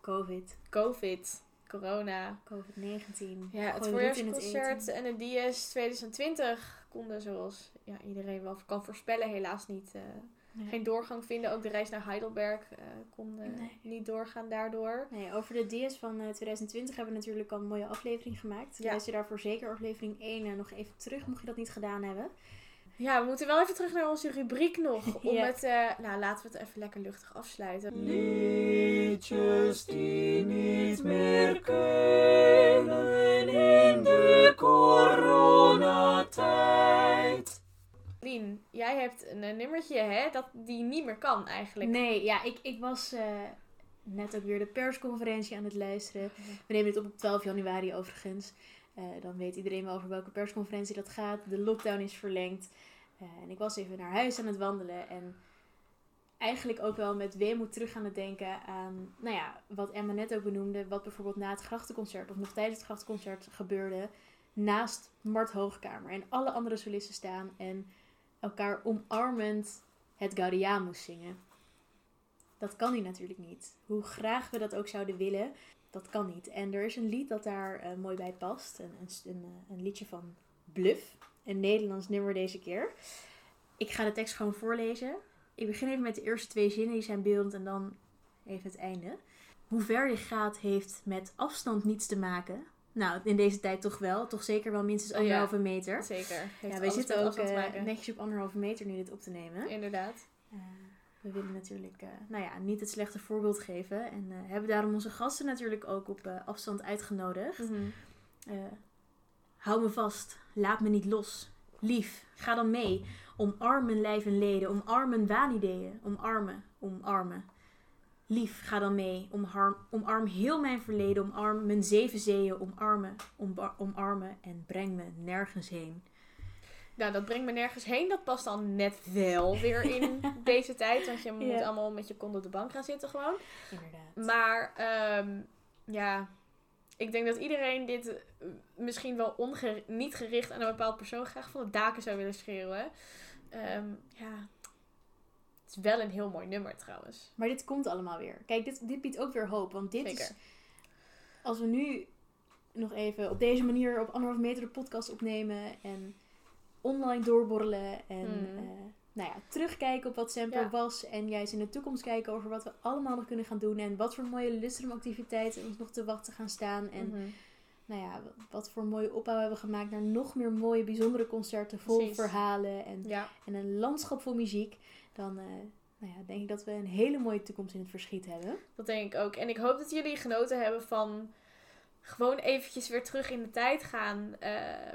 Covid, COVID, corona. COVID-19. Ja, het voorjaarsconcert en de DS 2020 konden zoals ja, iedereen wel kan voorspellen helaas niet... eh, Nee. geen doorgang vinden. Ook de reis naar Heidelberg eh, kon eh, Nee. niet doorgaan daardoor. Nee, over de DS van eh, 2020 hebben we natuurlijk al een mooie aflevering gemaakt. Ja. Luister daarvoor zeker aflevering 1 eh, nog even terug, mocht je dat niet gedaan hebben. Ja, we moeten wel even terug naar onze rubriek nog. Om Ja. het, eh, nou, laten we het even lekker luchtig afsluiten. Liedjes die niet meer kunnen jij hebt een, een nummertje hè, dat die niet meer kan eigenlijk. Nee, ja, ik, ik was eh, net ook weer de persconferentie aan het luisteren. We nemen het op op 12 januari overigens. Eh, dan weet iedereen wel over welke persconferentie dat gaat. De lockdown is verlengd. Eh, en ik was even naar huis aan het wandelen. En eigenlijk ook wel met weemoed terug aan het denken aan, nou ja, wat Emma net ook benoemde. Wat bijvoorbeeld na het grachtenconcert of nog tijdens het grachtenconcert gebeurde. Naast Mart Hoogkamer en alle andere solisten staan. En elkaar omarmend het Gaudiaan moest zingen. Dat kan hij natuurlijk niet. Hoe graag we dat ook zouden willen, dat kan niet. En er is een lied dat daar eh, mooi bij past. Een, een, een, eh, een liedje van Bluff. Een Nederlands nummer deze keer. Ik ga de tekst gewoon voorlezen. Ik begin even met de eerste twee zinnen, die zijn beeldend, en dan even het einde. Hoe ver je gaat heeft met afstand niets te maken. Nou, in deze tijd toch wel. Toch zeker wel minstens Oh ja. anderhalve meter. Zeker. Heeft Ja, wij zitten ook eh, netjes op anderhalve meter nu dit op te nemen. Inderdaad. Eh, we willen natuurlijk eh, nou ja, niet het slechte voorbeeld geven. En hebben daarom onze gasten natuurlijk ook op afstand uitgenodigd. Eh, hou me vast, laat me niet los. Lief, ga dan mee. Omarm mijn lijf en leden, omarm mijn waanideeën. Omarmen, omarmen. Lief, ga dan mee. Omarm, omarm heel mijn verleden, omarm mijn zeven zeeën. Omarmen, omba- omarmen en breng me nergens heen. Nou, dat brengt me nergens heen. Dat past dan net wel weer in deze tijd. Want je moet allemaal met je kont op de bank gaan zitten gewoon. Inderdaad. Maar ehm, ja, ik denk dat iedereen dit eh, misschien wel onge- niet gericht aan een bepaald persoon graag van de daken zou willen schreeuwen. Ehm, ja, is wel een heel mooi nummer trouwens. Maar dit komt allemaal weer. Kijk, dit, dit biedt ook weer hoop. Want dit is, Zeker. als we nu nog even op deze manier op anderhalf meter de podcast opnemen en online doorborrelen en Hmm. eh, nou ja, terugkijken op wat Semper Ja. was en juist in de toekomst kijken over wat we allemaal nog kunnen gaan doen en wat voor mooie lustrumactiviteiten ons nog te wachten gaan staan en Mhm. nou ja, wat voor mooie opbouw hebben we gemaakt naar nog meer mooie bijzondere concerten vol Precies. verhalen en, Ja, en een landschap vol muziek, dan eh, nou ja, denk ik dat we een hele mooie toekomst in het verschiet hebben. dat denk ik ook. En ik hoop dat jullie genoten hebben van gewoon eventjes weer terug in de tijd gaan. eh,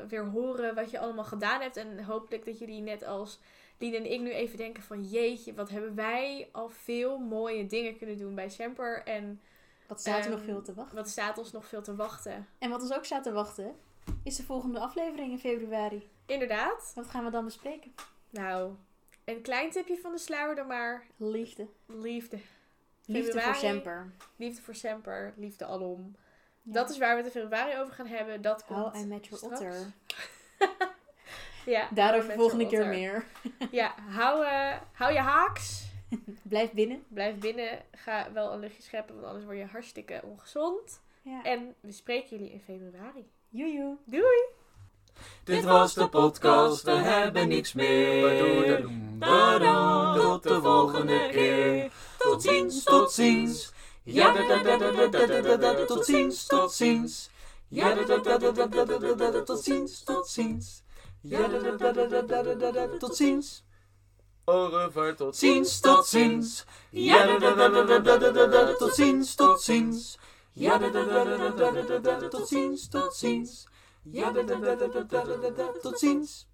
weer horen wat je allemaal gedaan hebt. En hopelijk dat jullie net als Lien en ik nu even denken van... Jeetje, wat hebben wij al veel mooie dingen kunnen doen bij Semper. En Wat staat er nog Ehm, veel te wachten? wat staat ons nog veel te wachten. En wat ons ook staat te wachten, is de volgende aflevering in februari. Inderdaad. Wat gaan we dan bespreken? Nou, een klein tipje van de sluier dan maar. Liefde. Liefde. Liefde voor. Semper. Liefde voor Semper. Liefde alom. Ja. Dat is waar we het in februari over gaan hebben. Dat komt How I Met Your straks. Otter. Ja, Daarover volgende keer Otter. meer. Ja, hou, eh, hou je haaks. Blijf binnen. Blijf binnen. Ga wel een luchtje scheppen, want anders word je hartstikke ongezond. Ja. En we spreken jullie in februari. Joejoe. Doei! Dit was de podcast, we hebben niks meer. Daarom tot de volgende keer. Tot ziens, tot ziens. Ja, tot ziens, tot ziens. Ja, tot ziens, tot ziens. Ja, tot ziens. Au revoir, tot ziens, tot ziens. Ja, tot ziens, tot ziens. Ja, tot ziens, tot ziens. Ja, da, da, da, da da Tot ziens!